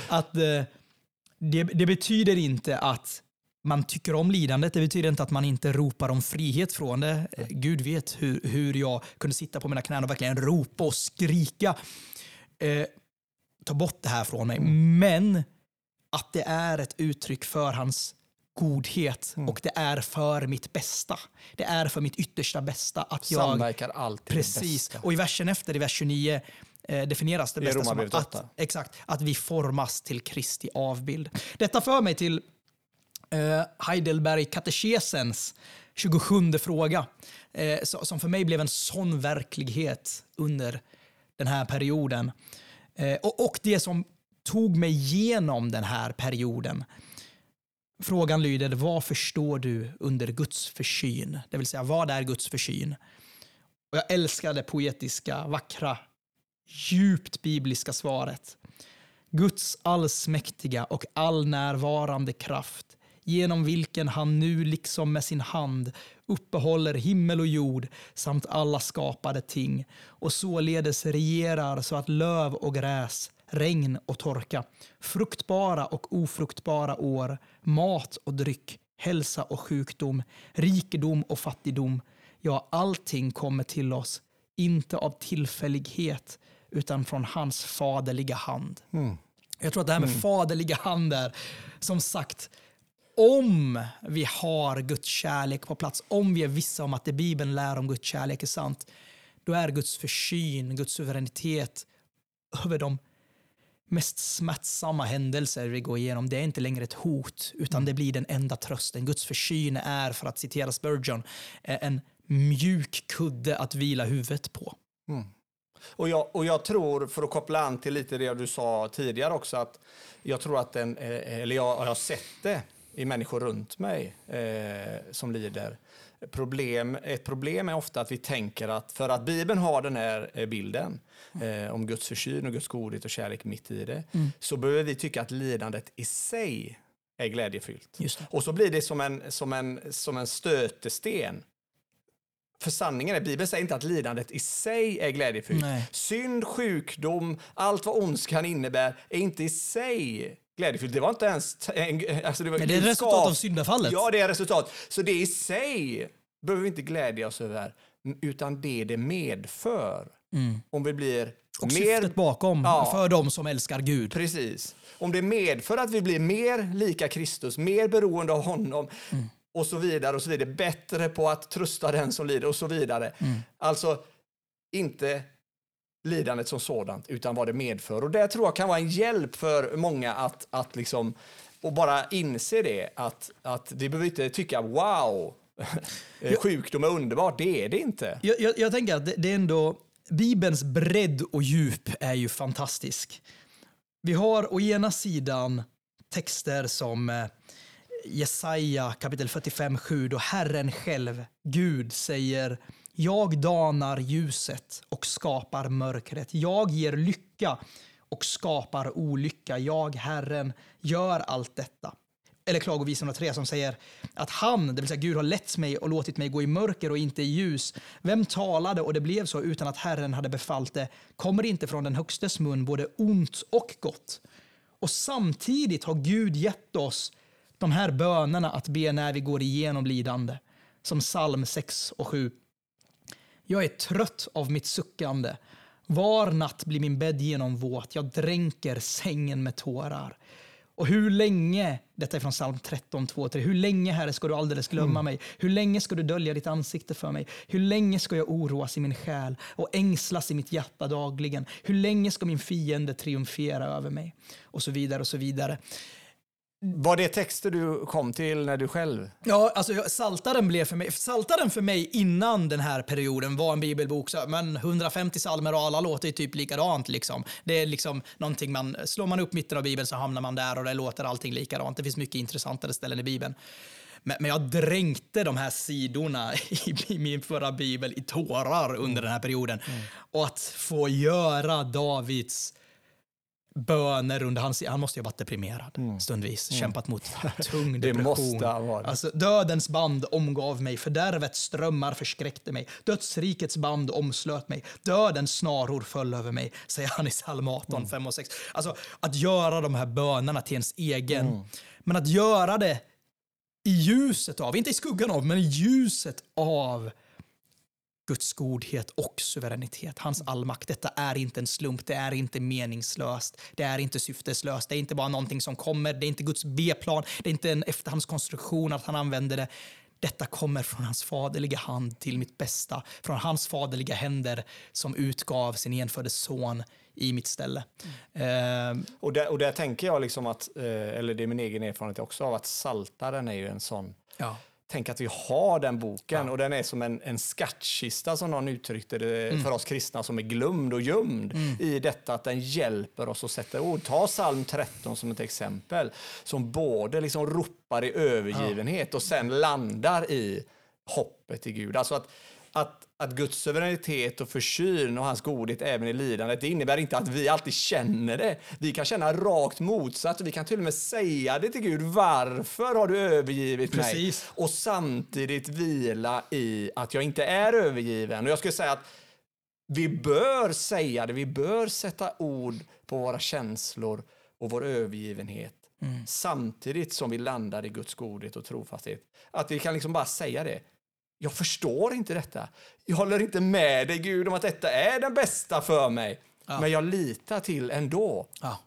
att, det, det betyder inte att man tycker om lidandet. Det betyder inte att man inte ropar om frihet från det. Gud vet hur, hur jag kunde sitta på mina knän och verkligen ropa och skrika. Eh, ta bort det här från mig. Men att det är ett uttryck för hans godhet och det är för mitt bästa. Det är för mitt yttersta bästa att jag... Samverkar alltid Precis. Och i versen efter, i vers 29, eh, definieras det I bästa som att, 8. exakt, att vi formas till Kristi avbild. Detta för mig till eh, Heidelberg katekesens 27 fråga, eh, som för mig blev en sån verklighet under den här perioden. Eh, och, och det som tog mig igenom den här perioden. Frågan lyder, vad förstår du under Guds försyn? Det vill säga, vad är Guds försyn? Och jag älskar det poetiska, vackra, djupt bibliska svaret. Guds allsmäktiga och allnärvarande kraft genom vilken han nu liksom med sin hand uppehåller himmel och jord samt alla skapade ting och således regerar så att löv och gräs, regn och torka, fruktbara och ofruktbara år, mat och dryck, hälsa och sjukdom, rikedom och fattigdom, ja, allting kommer till oss, inte av tillfällighet, utan från hans faderliga hand. Jag tror att det här med faderliga hand är, som sagt, om vi har Guds kärlek på plats, om vi är vissa om att det Bibeln lär om Guds kärlek är sant, då är Guds försyn, Guds suveränitet över de mest smärtsamma händelser vi går igenom, det är inte längre ett hot, utan det blir den enda trösten. Guds försyn är, för att citera Spurgeon, eh, en mjuk kudde att vila huvudet på. Och jag, och jag tror, för att koppla an till lite det du sa tidigare också, att jag tror att den, eh, eller jag, jag har sett det i människor runt mig eh, som lider. Problem, ett problem är ofta att vi tänker att för att Bibeln har den här eh, bilden eh, om Guds försyn och Guds godhet och kärlek mitt i det, så behöver vi tycka att lidandet i sig är glädjefyllt. Och så blir det som en, som en, som en stötesten. För sanningen är, Bibeln säger inte att lidandet i sig är glädjefyllt. Nej. Synd, sjukdom, allt vad ondskan innebär är inte i sig glädjefyllt. Det var inte ens... En, alltså det, var, Men det är ett resultat skap- av syndafallet. Ja, det är resultat. Så det i sig behöver vi inte glädja oss över, utan det det medför. Om vi blir Mm. Och mer syftet bakom, Ja. för de som älskar Gud. Precis. Om det medför att vi blir mer lika Kristus, mer beroende av honom och så vidare och så vidare, bättre på att trösta den som lider och så vidare. Alltså, inte lidandet som sådant, utan vad det medför. Och det tror jag kan vara en hjälp för många att, att liksom, och bara inse det, att, att vi behöver inte tycka wow, sjukdom är underbart, det är det inte. Jag, jag, jag tänker att det, det är ändå, Bibelns bredd och djup är ju fantastisk. Vi har å ena sidan texter som eh, Jesaja kapitel 45.7 då Herren själv, Gud, säger jag danar ljuset och skapar mörkret. Jag ger lycka och skapar olycka. Jag, Herren, gör allt detta. Eller Klagovisorna 3 som säger att han, det vill säga Gud, har lett mig och låtit mig gå i mörker och inte i ljus. Vem talade och det blev så utan att Herren hade befallt det? Kommer inte från den högstes mun både ont och gott? Och samtidigt har Gud gett oss de här bönerna att be när vi går igenom lidande. Som psalm 6 och 7. Jag är trött av mitt suckande. Var natt blir min bädd genomvåt. Jag dränker sängen med tårar. Och hur länge, detta är från psalm 13, 2, 3. Hur länge, Herre, ska du alldeles glömma mig? Hur länge ska du dölja ditt ansikte för mig? Hur länge ska jag oroas i min själ och ängslas i mitt hjärta dagligen? Hur länge ska min fiende triumfera över mig? Och så vidare och så vidare. Var det texter du kom till när du själv... Ja, alltså Saltaren blev för mig, Saltaren för mig innan den här perioden var en bibelbok, så, men 150 psalmer och alla låter ju typ likadant. Liksom. Det är liksom någonting man, slår man upp mitten av bibeln så hamnar man där och det låter allting likadant. Det finns mycket intressantare ställen i bibeln. Men, jag dränkte de här sidorna i, min förra bibel i tårar under den här perioden. Och att få göra Davids böner under hans... Han måste ju ha varit deprimerad stundvis. Kämpat mot tung Mm. Det depression. måste. Alltså, dödens band omgav mig, fördärvets strömmar förskräckte mig. Dödsrikets band omslöt mig. Dödens snaror föll över mig, säger han i psalm 18, Mm. 5 och 6. Alltså, att göra de här bönerna till ens egen. Mm. Men att göra det i ljuset av, inte i skuggan av, men i ljuset av Guds godhet och suveränitet, hans allmakt. Detta är inte en slump, det är inte meningslöst, det är inte syfteslöst, det är inte bara någonting som kommer, det är inte Guds B-plan, det är inte en efterhandskonstruktion att han använder det. Detta kommer från hans faderliga hand till mitt bästa, från hans faderliga händer som utgav sin enfödde son i mitt ställe. Eh, Och där, och där tänker jag liksom att, eh, eller det är min egen erfarenhet också av att Saltaren är ju en sån ja. Tänk att vi har den boken och den är som en, en skattkista som någon uttryckte det för oss kristna som är glömd och gömd i detta att den hjälper oss att sätta ord. Ta psalm 13 som ett exempel som både liksom ropar i övergivenhet och sen landar i hoppet i Gud. Alltså att, att, att Guds suveränitet och försyn och hans godhet även i lidandet, det innebär inte att vi alltid känner det. Vi kan känna rakt motsatt och vi kan till och med säga det till Gud. Varför har du övergivit Precis. mig? Och samtidigt vila i att jag inte är övergiven. Och jag skulle säga att vi bör säga det, vi bör sätta ord på våra känslor och vår övergivenhet. Samtidigt som vi landar i Guds godhet och trofasthet. Att vi kan liksom bara säga det. Jag förstår inte detta. Jag håller inte med dig Gud om att detta är den bästa för mig. Ja. Men jag litar till ändå Ja.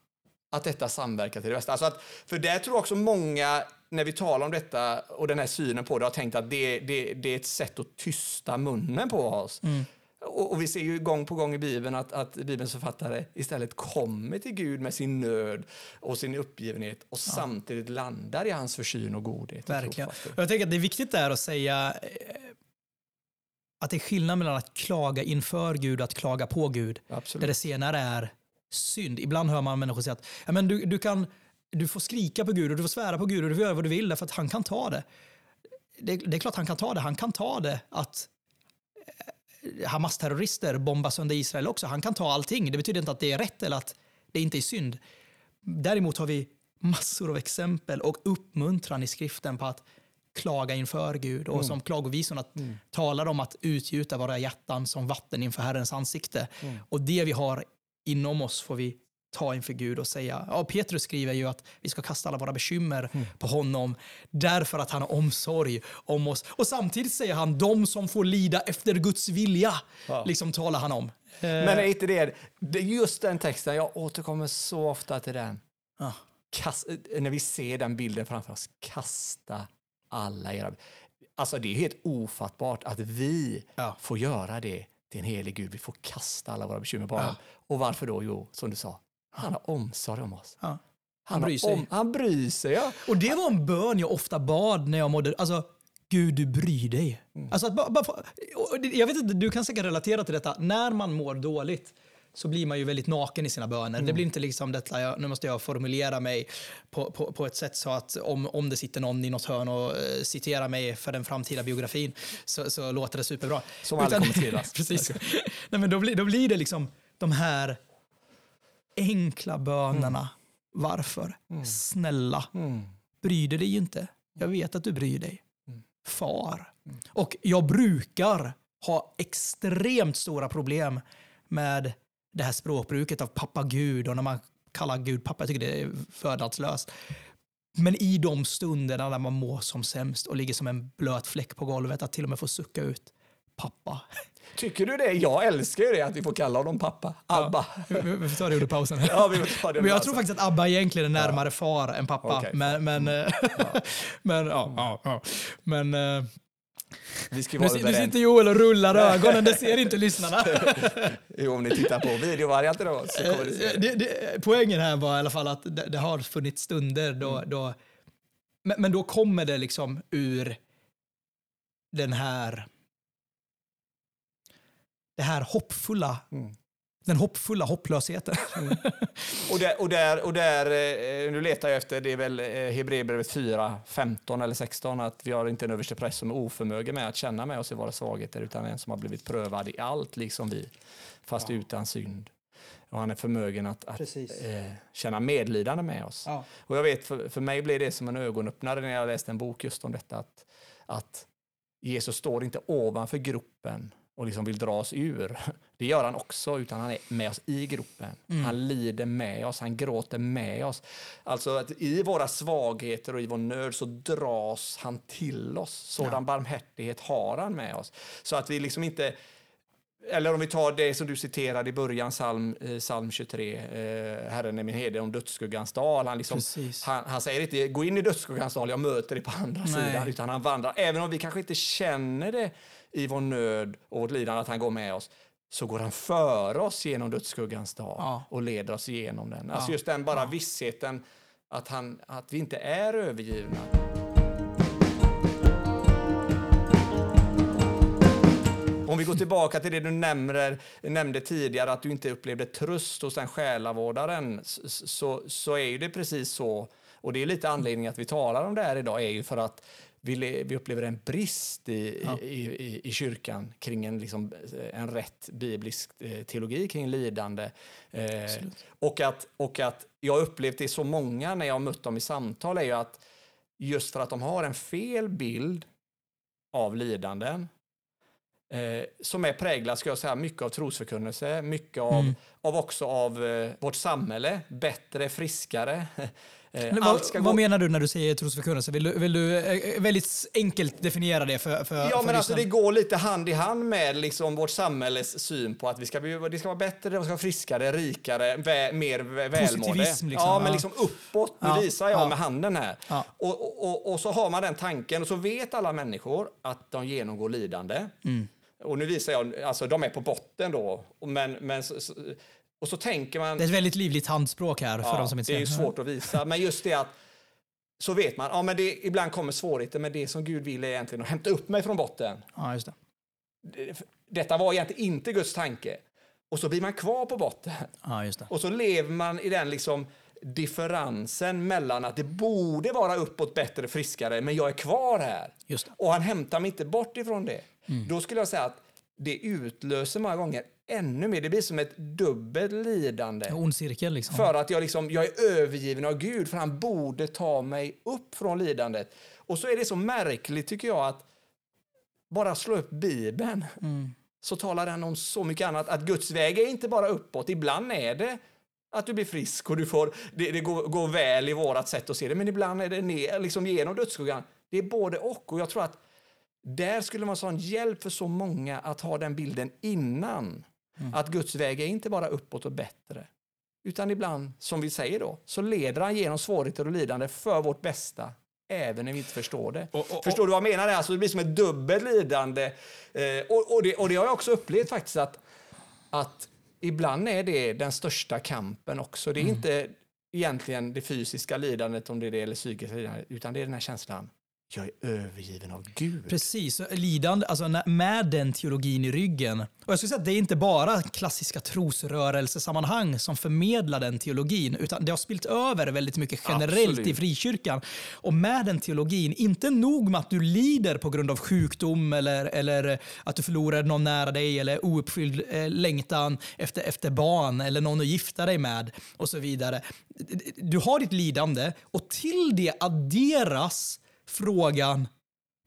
att detta samverkar till det bästa. Alltså att, för där tror jag också många, när vi talar om detta och den här synen på det, har tänkt att det, det, det är ett sätt att tysta munnen på oss. Och, och vi ser ju gång på gång i Bibeln att, att Bibelns författare istället kommer till Gud med sin nöd och sin uppgivenhet och samtidigt landar i hans försyn och godhet. Verkligen. Och Jag tänker att det är viktigt där att säga eh, att det är skillnad mellan att klaga inför Gud och att klaga på Gud. Absolut. Där det senare är synd. Ibland hör man människor säga att ja, men du, du, kan, du får skrika på Gud och du får svära på Gud och du får göra vad du vill därför att han kan ta det. Det, det är klart han kan ta det. Han kan ta det att eh, Hamas-terrorister bombar sönder Israel också. Han kan ta allting. Det betyder inte att det är rätt eller att det inte är synd. Däremot har vi massor av exempel och uppmuntran i skriften på att klaga inför Gud. Och som klagovisorna talar om att utgjuta våra hjärtan som vatten inför Herrens ansikte. Och det vi har inom oss får vi ta inför Gud och säga, ja, Petrus skriver ju att vi ska kasta alla våra bekymmer på honom därför att han har omsorg om oss. Och samtidigt säger han, de som får lida efter Guds vilja, Ja. liksom talar han om. Men är inte det, just den texten, jag återkommer så ofta till den. Ja. Kast, när vi ser den bilden framför oss, kasta alla era... Alltså det är helt ofattbart att vi Ja. får göra det till en helig Gud. Vi får kasta alla våra bekymmer på honom. Och varför då? Jo, som du sa, han har omsorg om oss. Ja. Han, bryr har sig. Om, han bryr sig, ja. Och det var en bön jag ofta bad när jag mådde... Alltså, Gud, du bryr dig. Alltså att bara, bara, jag vet inte, du kan säkert relatera till detta. När man mår dåligt så blir man ju väldigt naken i sina böner. Det blir inte liksom detta, jag, nu måste jag formulera mig på, på, på ett sätt så att om, om det sitter någon i något hörn och eh, citerar mig för den framtida biografin så, så låter det superbra. Som aldrig kommer skrivas. precis. Nej, men då, blir, då blir det liksom de här enkla bönerna. Varför? Snälla, bryr du dig inte? Jag vet att du bryr dig. Far. Och jag brukar ha extremt stora problem med det här språkbruket av pappa Gud och när man kallar Gud pappa. Jag tycker det är fördadslöst. Men i de stunderna när man mår som sämst och ligger som en blöt fläck på golvet, att till och med få sucka ut pappa. Tycker du det? Jag älskar ju det, att vi får kalla honom pappa. Abba. Vi, vi vi får ta det under pausen. Ja, vi får ta det Men jag tror faktiskt att Abba egentligen är närmare far än pappa. Okej, men, men, eh, men, ja, ja, ja. men eh, nu, överens. sitter Joel och rullar ögonen, det ser inte lyssnarna. Jo, om ni tittar på videovarianten då så kommer Eh, det. det, det, poängen här var i alla fall att det, det har funnits stunder då, Mm. då men, men då kommer det liksom ur den här det här hoppfulla Mm. den hoppfulla hopplösheten. Och där, och där, och där eh, nu letar jag efter, det är väl eh, Hebreerbrevet 4, 15 eller 16, att vi har inte en överste präst som är oförmögen med att känna med oss i våra svagheter, utan en som har blivit prövad i allt, liksom vi, fast utan synd. Och han är förmögen att, att eh, känna medlidande med oss. Ja. Och jag vet, för, för mig blev det som en ögonöppnare när jag läste en bok just om detta, att, att Jesus står inte ovanför gropen och liksom vill dra oss ur. Det gör han också, utan han är med oss i gropen. Han lider med oss, han gråter med oss. Alltså att i våra svagheter och i vår nöd så dras han till oss. Sådan barmhärtighet har han med oss. Så att vi liksom inte eller om vi tar det som du citerade i början, psalm, eh, psalm 23, eh, Herren är min herde om dödsskuggans dal. Han, liksom, han, han säger inte gå in i dödsskuggans dal, jag möter dig på andra Nej. sidan, utan han vandrar. Även om vi kanske inte känner det i vår nöd och vårt lidande att han går med oss, så går han före oss genom dödsskuggans dal Ja. och leder oss igenom den. Alltså just den bara vissheten att, han, att vi inte är övergivna. Om vi går tillbaka till det du nämner, nämnde tidigare, att du inte upplevde tröst hos den själavårdaren, så, så är ju det precis så. Och det är lite anledningen att vi talar om det här idag, är ju för att vi, vi upplever en brist i, Ja. i, i, i kyrkan kring en, liksom, en rätt biblisk eh, teologi kring lidande. Eh, och, att, och att jag upplevt det så många när jag har mött dem i samtal är ju att just för att de har en fel bild av lidanden eh, som är präglad, ska jag säga, mycket av trosförkunnelse, mycket av, Mm. av också av eh, vårt samhälle, bättre, friskare. Eh, Men vad, vad menar du när du säger trosförkunnelse? Vill du, vill du eh, väldigt enkelt definiera det för, för Ja, för men alltså det går lite hand i hand med liksom vårt samhälles syn på att vi ska det ska vara bättre, det ska vara friskare, rikare, vä, mer vä- välmående. Positivism, liksom. Ja, men liksom uppåt. Nu Ja, visar jag ja. med handen här. Ja. Och, och, och, och så har man den tanken och så vet alla människor att de genomgår lidande. Mm. Och nu visar jag, alltså de är på botten då. Men, men, så- så- och så tänker man... Det är ett väldigt livligt handspråk här för Ja, de som inte det är svårt att visa, men just det att så vet man, ja men det, ibland kommer svårigheter, men det som Gud vill är egentligen att hämta upp mig från botten. Ja, just det. Det- Detta var egentligen inte Guds tanke. Och så blir man kvar på botten. Ja, just det. Och så lever man i den liksom differensen mellan att det borde vara uppåt, bättre, friskare, men jag är kvar här. Just det. Och han hämtar mig inte bort ifrån det. Då skulle jag säga att det utlöser många gånger ännu mer. Det blir som ett dubbelt lidande. En ond cirkel liksom. För att jag, liksom, jag är övergiven av Gud, för han borde ta mig upp från lidandet. Och så är det så märkligt, tycker jag, att bara slå upp Bibeln Mm. så talar den om så mycket annat. Att Guds väg är inte bara uppåt, ibland är det att du blir frisk och du får, det, det går, går väl i vårat sätt att se det, men ibland är det ner, liksom genom dödsskuggan. Det är både och. Och jag tror att där skulle man sån hjälp för så många att ha den bilden innan. Att Guds väg är inte bara uppåt och bättre. Utan ibland, som vi säger då, så leder han genom svårigheter och lidande för vårt bästa. Även när vi inte förstår det. Och- och- förstår du vad jag menar? Alltså det blir som ett dubbelt lidande. Eh, och, och, det, och det har jag också upplevt faktiskt att, att ibland är det den största kampen också. Det är inte egentligen det fysiska lidandet, om det är det, eller psykiska lidandet, utan det är den här känslan, jag är övergiven av Gud. Precis, lidande, alltså med den teologin i ryggen. Och jag skulle säga att det är inte bara klassiska trosrörelsesammanhang som förmedlar den teologin, utan det har spilt över väldigt mycket generellt Absolut. i frikyrkan. Och med den teologin, inte nog med att du lider på grund av sjukdom eller, eller att du förlorar någon nära dig eller ouppfylld eh, längtan efter, efter barn eller någon att gifta dig med och så vidare. Du har ditt lidande och till det adderas frågan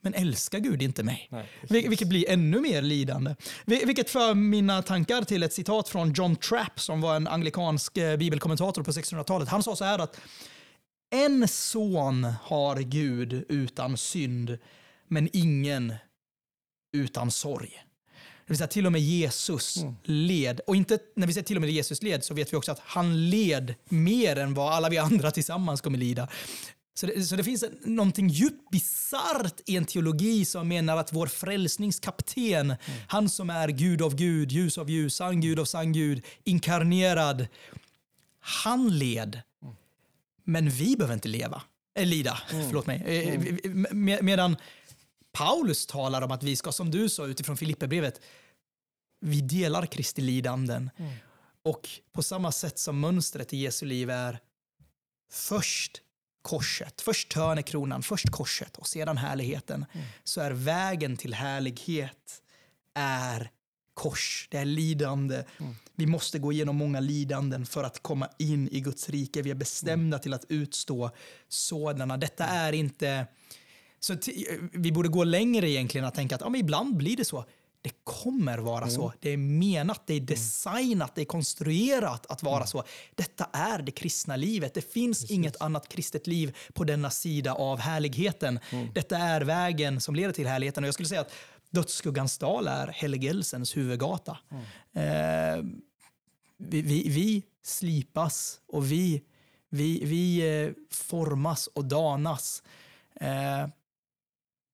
men älskar Gud inte mig? Nej, Vil- vilket blir ännu mer lidande. Vil- Vilket för mina tankar till ett citat från John Trapp som var en anglikansk eh, bibelkommentator på 1600-talet. Han sa så här att en son har Gud utan synd, men ingen utan sorg. Det vill säga till och med Jesus Mm. led. Och inte, när vi säger till och med Jesus led så vet vi också att han led mer än vad alla vi andra tillsammans kommer lida. Så det, så det finns en, någonting djupt bisarrt i en teologi som menar att vår frälsningskapten, han som är Gud av Gud, ljus av ljus, sann Gud av sann Gud, inkarnerad, han led. Men vi behöver inte leva. Äh, lida, förlåt mig. Eh, vi- med, medan Paulus talar om att vi ska, som du sa utifrån Filipperbrevet, vi delar Kristi lidanden. Och på samma sätt som mönstret i Jesu liv är först korset, först törnekronan, först korset och sedan härligheten, så är vägen till härlighet är kors, det är lidande. Vi måste gå igenom många lidanden för att komma in i Guds rike. Vi är bestämda till att utstå sådana. Detta är inte... Så vi borde gå längre egentligen att tänka att ja, men ibland blir det så. Det kommer vara så. Det är menat, det är designat, det är konstruerat att vara så. Detta är det kristna livet. Det finns inget annat kristet liv på denna sida av härligheten. Detta är vägen som leder till härligheten. Och jag skulle säga att Dödsskuggans dal är helgelsens huvudgata. Eh, vi, vi, vi slipas och vi, vi, vi eh, formas och danas eh,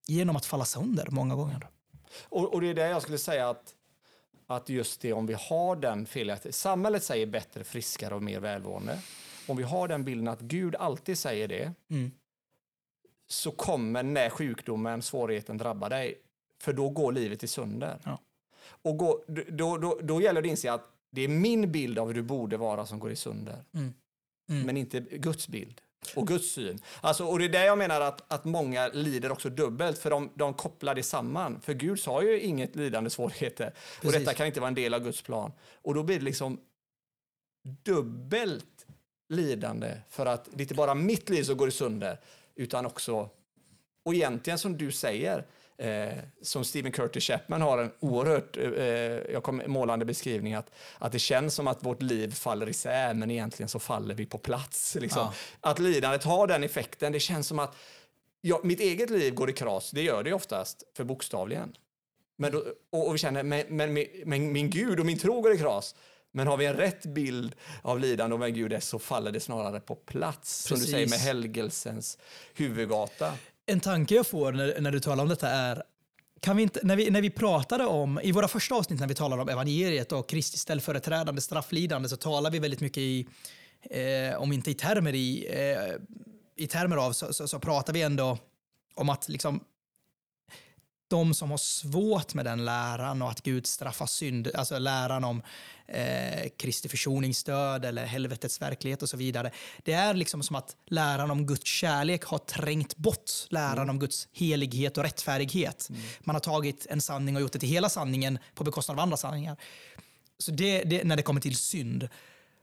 genom att falla sönder många gånger. Och, och det är det jag skulle säga att, att just det om vi har den felaktiga, samhället säger bättre, friskare och mer välmående. Om vi har den bilden att Gud alltid säger det, Mm. så kommer när sjukdomen, svårigheten drabbar dig, för då går livet i sönder. Ja. Och gå, då, då, då gäller det att inse att det är min bild av hur du borde vara som går i sönder. Mm. Mm. Men inte Guds bild och Guds syn. Alltså, och det är där jag menar att, att många lider också dubbelt, för de, de kopplar det samman. För Gud sa ju inget lidande svårigheter. Och Precis. detta kan inte vara en del av Guds plan. Och då blir det liksom dubbelt lidande för att det är inte bara mitt liv som går i sönder, utan också, och egentligen som du säger, eh, som Stephen Curtis Chapman har en oerhört eh, jag kommer, målande beskrivning, att, att det känns som att vårt liv faller isär, men egentligen så faller vi på plats. Liksom. Ja. Att lidandet har den effekten, det känns som att ja, mitt eget liv går i kras, det gör det oftast, för bokstavligen. Men då, och, och vi känner, men, men, men, min Gud och min tro går i kras. Men har vi en rätt bild av lidande och vem Gud är så faller det snarare på plats. Som du Precis. säger med helgelsens huvudgata. En tanke jag får när, när du talar om detta är kan vi inte, när, vi, när vi pratade om, i våra första avsnitt när vi talade om evangeliet och Kristi ställföreträdande strafflidande så talar vi väldigt mycket i, eh, om inte i termer i, eh, i termer av, så, så, så pratar vi ändå om att liksom de som har svårt med den läran och att Gud straffar synd, alltså läran om eh, Kristi försoningsstöd eller helvetets verklighet och så vidare. Det är liksom som att läran om Guds kärlek har trängt bort läran om Guds helighet och rättfärdighet. Man har tagit en sanning och gjort det till hela sanningen på bekostnad av andra sanningar. Så det, det när det kommer till synd.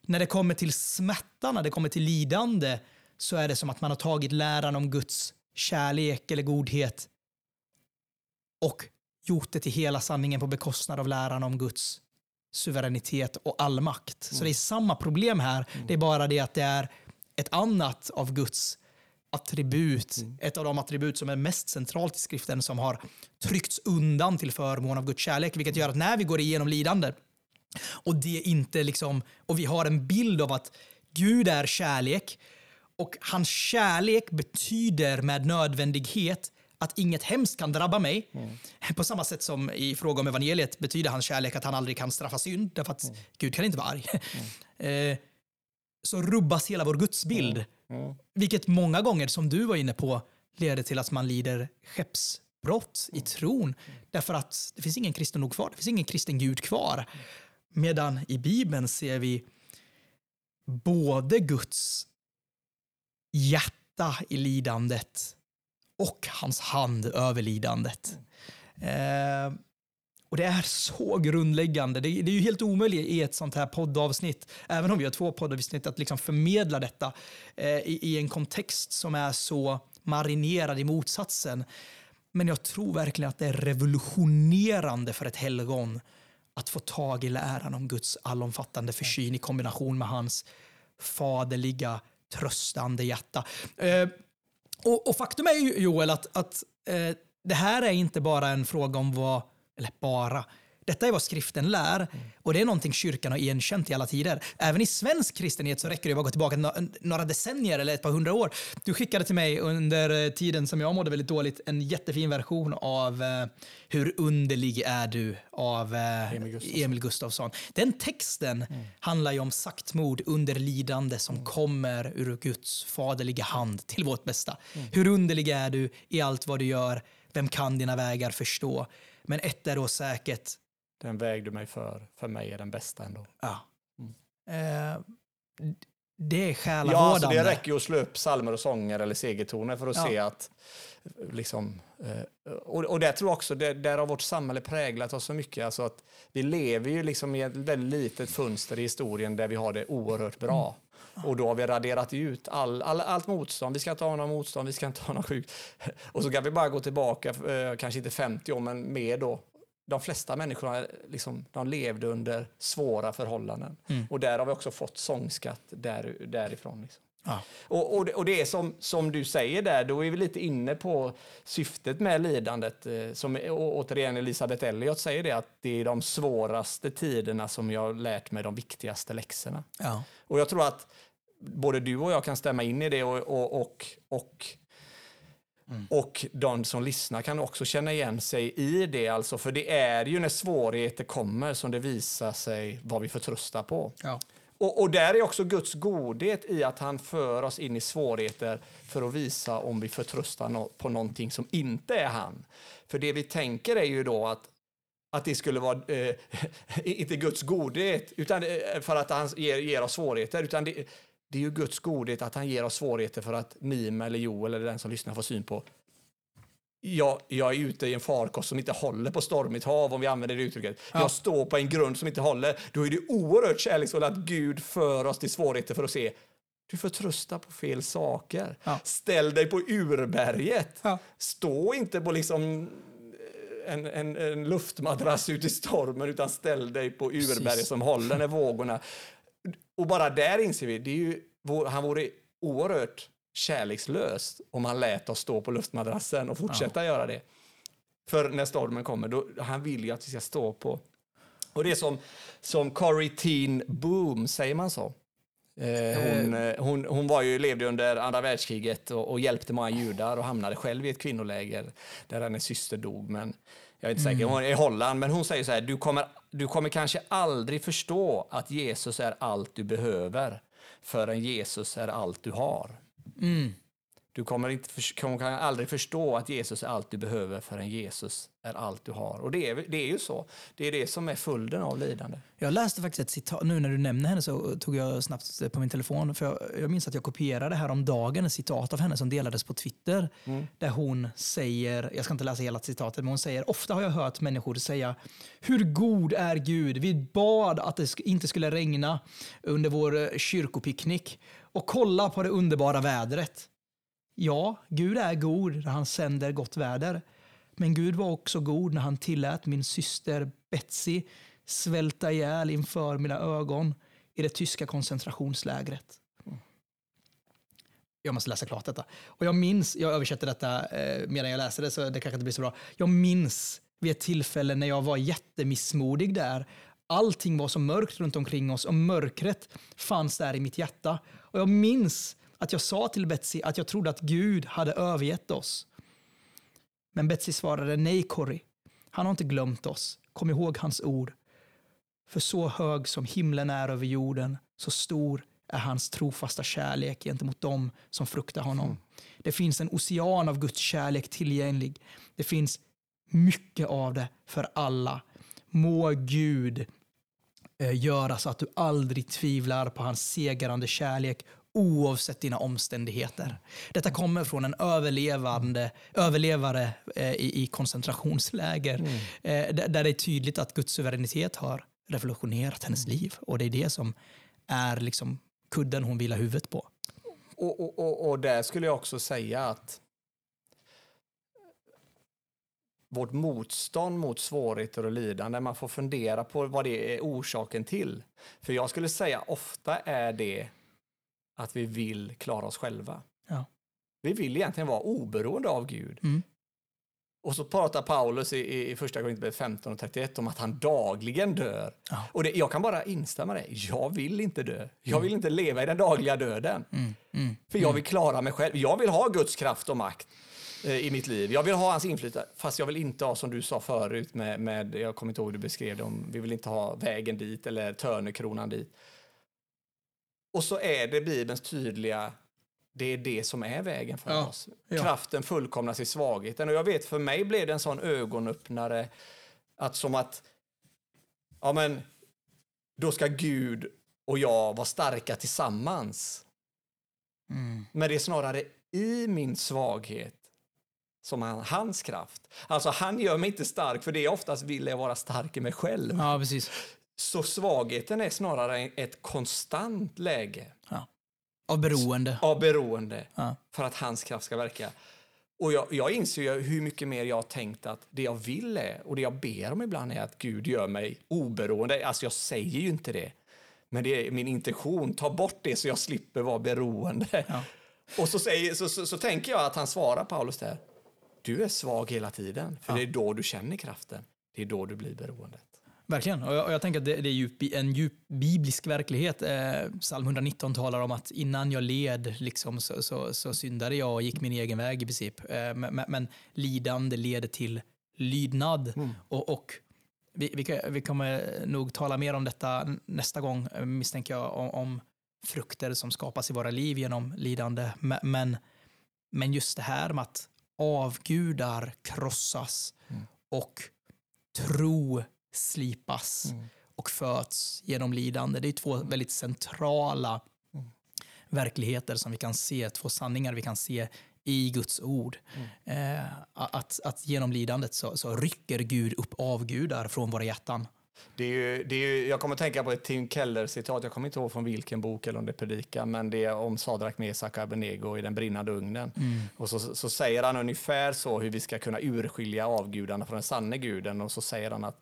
När det kommer till smärta, när det kommer till lidande, så är det som att man har tagit läran om Guds kärlek eller godhet och gjort det till hela sanningen på bekostnad av läran om Guds suveränitet och allmakt. Så det är samma problem här. Det är bara det att det är ett annat av Guds attribut, ett av de attribut som är mest centralt i skriften som har tryckts undan till förmån av Guds kärlek, vilket gör att när vi går igenom lidande och det inte liksom, och vi har en bild av att Gud är kärlek och hans kärlek betyder med nödvändighet att inget hemskt kan drabba mig. På samma sätt som i fråga om evangeliet betyder hans kärlek att han aldrig kan straffa synd, därför att Gud kan inte vara arg. Eh, så rubbas hela vår gudsbild. Vilket många gånger, som du var inne på, leder till att man lider skeppsbrott i tron. Därför att det finns ingen kristen nog kvar. Det finns ingen kristen Gud kvar. Medan i Bibeln ser vi både Guds hjärta i lidandet och hans hand över lidandet. Eh, och det är så grundläggande. Det, det är ju helt omöjligt i ett sånt här poddavsnitt, även om vi har två poddavsnitt, att liksom förmedla detta eh, i, i en kontext som är så marinerad i motsatsen. Men jag tror verkligen att det är revolutionerande för ett helgon att få tag i läran om Guds allomfattande försyn i kombination med hans faderliga tröstande hjärta. Eh, och, och faktum är ju Joel att, att eh, det här är inte bara en fråga om vad, eller bara, detta är vad skriften lär och det är någonting kyrkan har erkänt i alla tider. Även i svensk kristenhet så räcker det att gå tillbaka några decennier eller ett par hundra år. Du skickade till mig under eh, tiden som jag mådde väldigt dåligt en jättefin version av eh, Hur underlig är du av eh, Emil Gustafsson. Emil Gustafsson. Den texten handlar ju om saktmod under lidande som kommer ur Guds faderliga hand till vårt bästa. Hur underlig är du i allt vad du gör? Vem kan dina vägar förstå? Men ett är då säkert, Den väg du mig för, för mig är den bästa ändå. ja. Eh, det är Ja, själavårdande. alltså det räcker ju att slå upp psalmer och sånger eller segertoner för att Ja. se att liksom, eh, och, och där tror jag också, där, där har vårt samhälle präglat oss så mycket. Alltså att vi lever ju liksom i ett väldigt litet fönster i historien där vi har det oerhört bra. Och då har vi raderat ut all, all, allt motstånd. Vi ska inte ha någon motstånd, vi ska inte ha någon sjuk. Och så kan vi bara gå tillbaka, eh, kanske inte 50 år, men mer då. De flesta människorna liksom, de levde under svåra förhållanden. Och där har vi också fått sångskatt där, därifrån. Liksom. Ja. Och, och, det, och det är som, som du säger där, då är vi lite inne på syftet med lidandet. Eh, som, och, återigen, Elisabeth Elliot säger det, att det är de svåraste tiderna som jag har lärt mig de viktigaste läxorna. Ja. Och jag tror att både du och jag kan stämma in i det och, och, och, och, och de som lyssnar kan också känna igen sig i det. Alltså, för det är ju när svårigheter kommer som det visar sig vad vi förtröstar på. Ja. Och, och där är också Guds godhet i att han för oss in i svårigheter för att visa om vi förtröstar no på någonting som inte är han. För det vi tänker är ju då att att det skulle vara, eh, inte Guds godhet, utan eh, för att han ger, ger oss svårigheter, utan det, det är ju Guds godhet att han ger oss svårigheter för att Mim eller Joel eller den som lyssnar får syn på jag, jag är ute i en farkost som inte håller på stormigt hav, om vi använder det uttrycket. Ja. Jag står på en grund som inte håller. Då är det oerhört kärleksfullt att Gud för oss till svårigheter för att se du förtröstar på fel saker. Ja. Ställ dig på urberget. Ja. Stå inte på liksom en, en, en luftmadrass ute i stormen, utan ställ dig på urberget Precis. som håller när vågorna... Och bara där inser vi, det är ju, han vore oerhört kärlekslös om han lät oss stå på luftmadrassen och fortsätta göra det. För när stormen kommer, då, han vill ju att vi ska stå på... Och det är som, som Corrie Teen Boom, säger man så? Eh, hon, hon, hon var ju, levde under andra världskriget och, och hjälpte många judar och hamnade själv i ett kvinnoläger där hennes syster dog. Men jag är inte säker, hon är i Holland. Men hon säger så här, du kommer, du kommer kanske aldrig förstå att Jesus är allt du behöver förrän Jesus är allt du har. Mm. Du kommer, inte, kommer aldrig förstå att Jesus är allt du behöver förrän Jesus är allt du har. Och det är, det är ju så. Det är det som är följden av lidande. Jag läste faktiskt ett citat, nu när du nämner henne så tog jag snabbt på min telefon, för jag, jag minns att jag kopierade här om dagen ett citat av henne som delades på Twitter, där hon säger, jag ska inte läsa hela citatet, men hon säger, ofta har jag hört människor säga, hur god är Gud? Vi bad att det inte skulle regna under vår eh, kyrkopicknick och kolla på det underbara vädret. Ja, Gud är god när han sänder gott väder. Men Gud var också god när han tillät min syster Betsy svälta ihjäl inför mina ögon i det tyska koncentrationslägret. Jag måste läsa klart detta. Och jag minns, jag översätter detta eh, medan jag läser det så det kanske inte blir så bra. Jag minns vid ett tillfälle när jag var jättemissmodig där. Allting var så mörkt runt omkring oss och mörkret fanns där i mitt hjärta. Och jag minns att jag sa till Betsy att jag trodde att Gud hade övergett oss. Men Betsy svarade nej, Corrie. Han har inte glömt oss. Kom ihåg hans ord. För så hög som himlen är över jorden, så stor är hans trofasta kärlek gentemot dem som fruktar honom. Det finns en ocean av Guds kärlek tillgänglig. Det finns mycket av det för alla. Må Gud eh, göra så att du aldrig tvivlar på hans segrande kärlek oavsett dina omständigheter. Detta kommer från en överlevande, överlevare eh, i, i koncentrationsläger eh, där, där det är tydligt att Guds suveränitet har revolutionerat hennes liv. Och det är det som är liksom kudden hon vilar huvudet på. Och, och, och, och där skulle jag också säga att vårt motstånd mot svårigheter och lidande, man får fundera på vad det är orsaken till. För jag skulle säga ofta är det att vi vill klara oss själva. Ja. Vi vill egentligen vara oberoende av Gud. Mm. Och så pratar Paulus i, i första Korinthierbrevet 15 och 31 om att han dagligen dör. Ja. Och det, jag kan bara instämma i det. Jag vill inte dö. Jag vill inte leva i den dagliga döden. Mm. För jag vill klara mig själv. Jag vill ha Guds kraft och makt eh, i mitt liv. Jag vill ha hans inflytande. Fast jag vill inte ha, som du sa förut, med, med jag kommer inte ihåg hur du beskrev det, om, vi vill inte ha vägen dit eller törnekronan dit. Och så är det Bibelns tydliga, det är det som är vägen för Ja, oss. ja. Kraften fullkomnas i svagheten. Och jag vet, för mig blev det en sån ögonöppnare, att som att, ja men, då ska Gud och jag vara starka tillsammans. Mm. Men det är snarare i min svaghet som han, hans kraft. Alltså han gör mig inte stark, för det jag oftast vill är vara stark i mig själv. Ja, precis. Så svagheten är snarare ett konstant läge Ja. Av beroende. av beroende Ja. för att hans kraft ska verka. Och jag, jag inser hur mycket mer jag har tänkt att det jag vill är, och det jag ber om ibland är att Gud gör mig oberoende. Alltså jag säger ju inte det, men det är min intention. Ta bort det så jag slipper vara beroende. Ja. Och så, säger, så, så, så tänker jag att han svarar Paulus där. Du är svag hela tiden, för det är då du känner kraften. Det är då du blir beroendet. Verkligen. Och jag, och jag tänker att det, det är djup, en djup biblisk verklighet. Eh, psalm 119 talar om att innan jag led liksom, så, så, så syndade jag och gick min egen väg i princip. Eh, men, men, lidande leder till lydnad. Och, och vi, vi, vi kommer nog tala mer om detta nästa gång, eh, misstänker jag, om, om frukter som skapas i våra liv genom lidande. Men, men, just det här med att avgudar krossas och tro slipas och föds genom lidande. Det är två väldigt centrala verkligheter som vi kan se, två sanningar vi kan se i Guds ord. Eh, att, att genom lidandet så, så rycker Gud upp avgudar från våra hjärtan. Det är ju, det är ju, jag kommer att tänka på ett Tim Keller-citat, jag kommer inte ihåg från vilken bok eller om det är predika, men det är om Sadrak, Mesak och Abednego i den brinnande ugnen. Och så, så säger han ungefär så hur vi ska kunna urskilja avgudarna från den sanne guden och så säger han att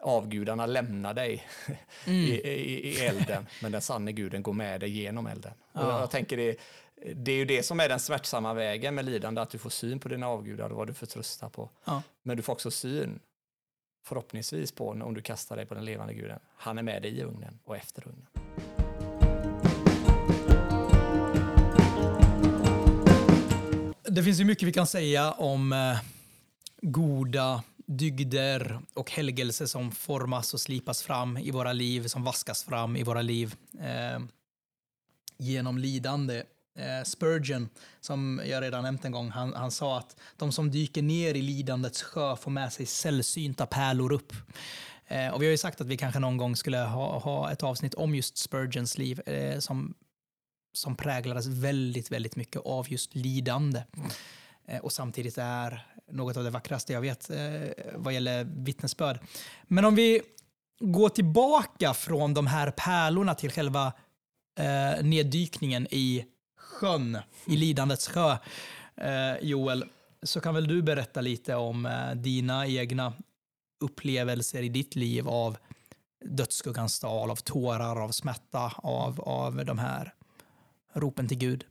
avgudarna lämnar dig i, i, i elden, men den sanne guden går med dig genom elden. Och jag tänker det, det är ju det som är den smärtsamma vägen med lidande, att du får syn på dina avgudar och vad du förtröstar på. Ja. Men du får också syn förhoppningsvis på om du kastar dig på den levande guden. Han är med dig i ugnen och efter ugnen. Det finns ju mycket vi kan säga om eh, goda dygder och helgelse som formas och slipas fram i våra liv, som vaskas fram i våra liv eh, genom lidande. Eh, Spurgeon, som jag redan nämnt en gång, han, han sa att de som dyker ner i lidandets sjö får med sig sällsynta pärlor upp. Eh, och vi har ju sagt att vi kanske någon gång skulle ha, ha ett avsnitt om just Spurgeons liv eh, som som präglades väldigt, väldigt mycket av just lidande. Eh, och samtidigt är något av det vackraste jag vet eh, vad gäller vittnesbörd. Men om vi går tillbaka från de här pärlorna till själva eh, neddykningen i sjön, i lidandets sjö, eh, Joel, så kan väl du berätta lite om eh, dina egna upplevelser i ditt liv av dödsskuggans dal, av tårar, av smärta, av, av de här ropen till Gud.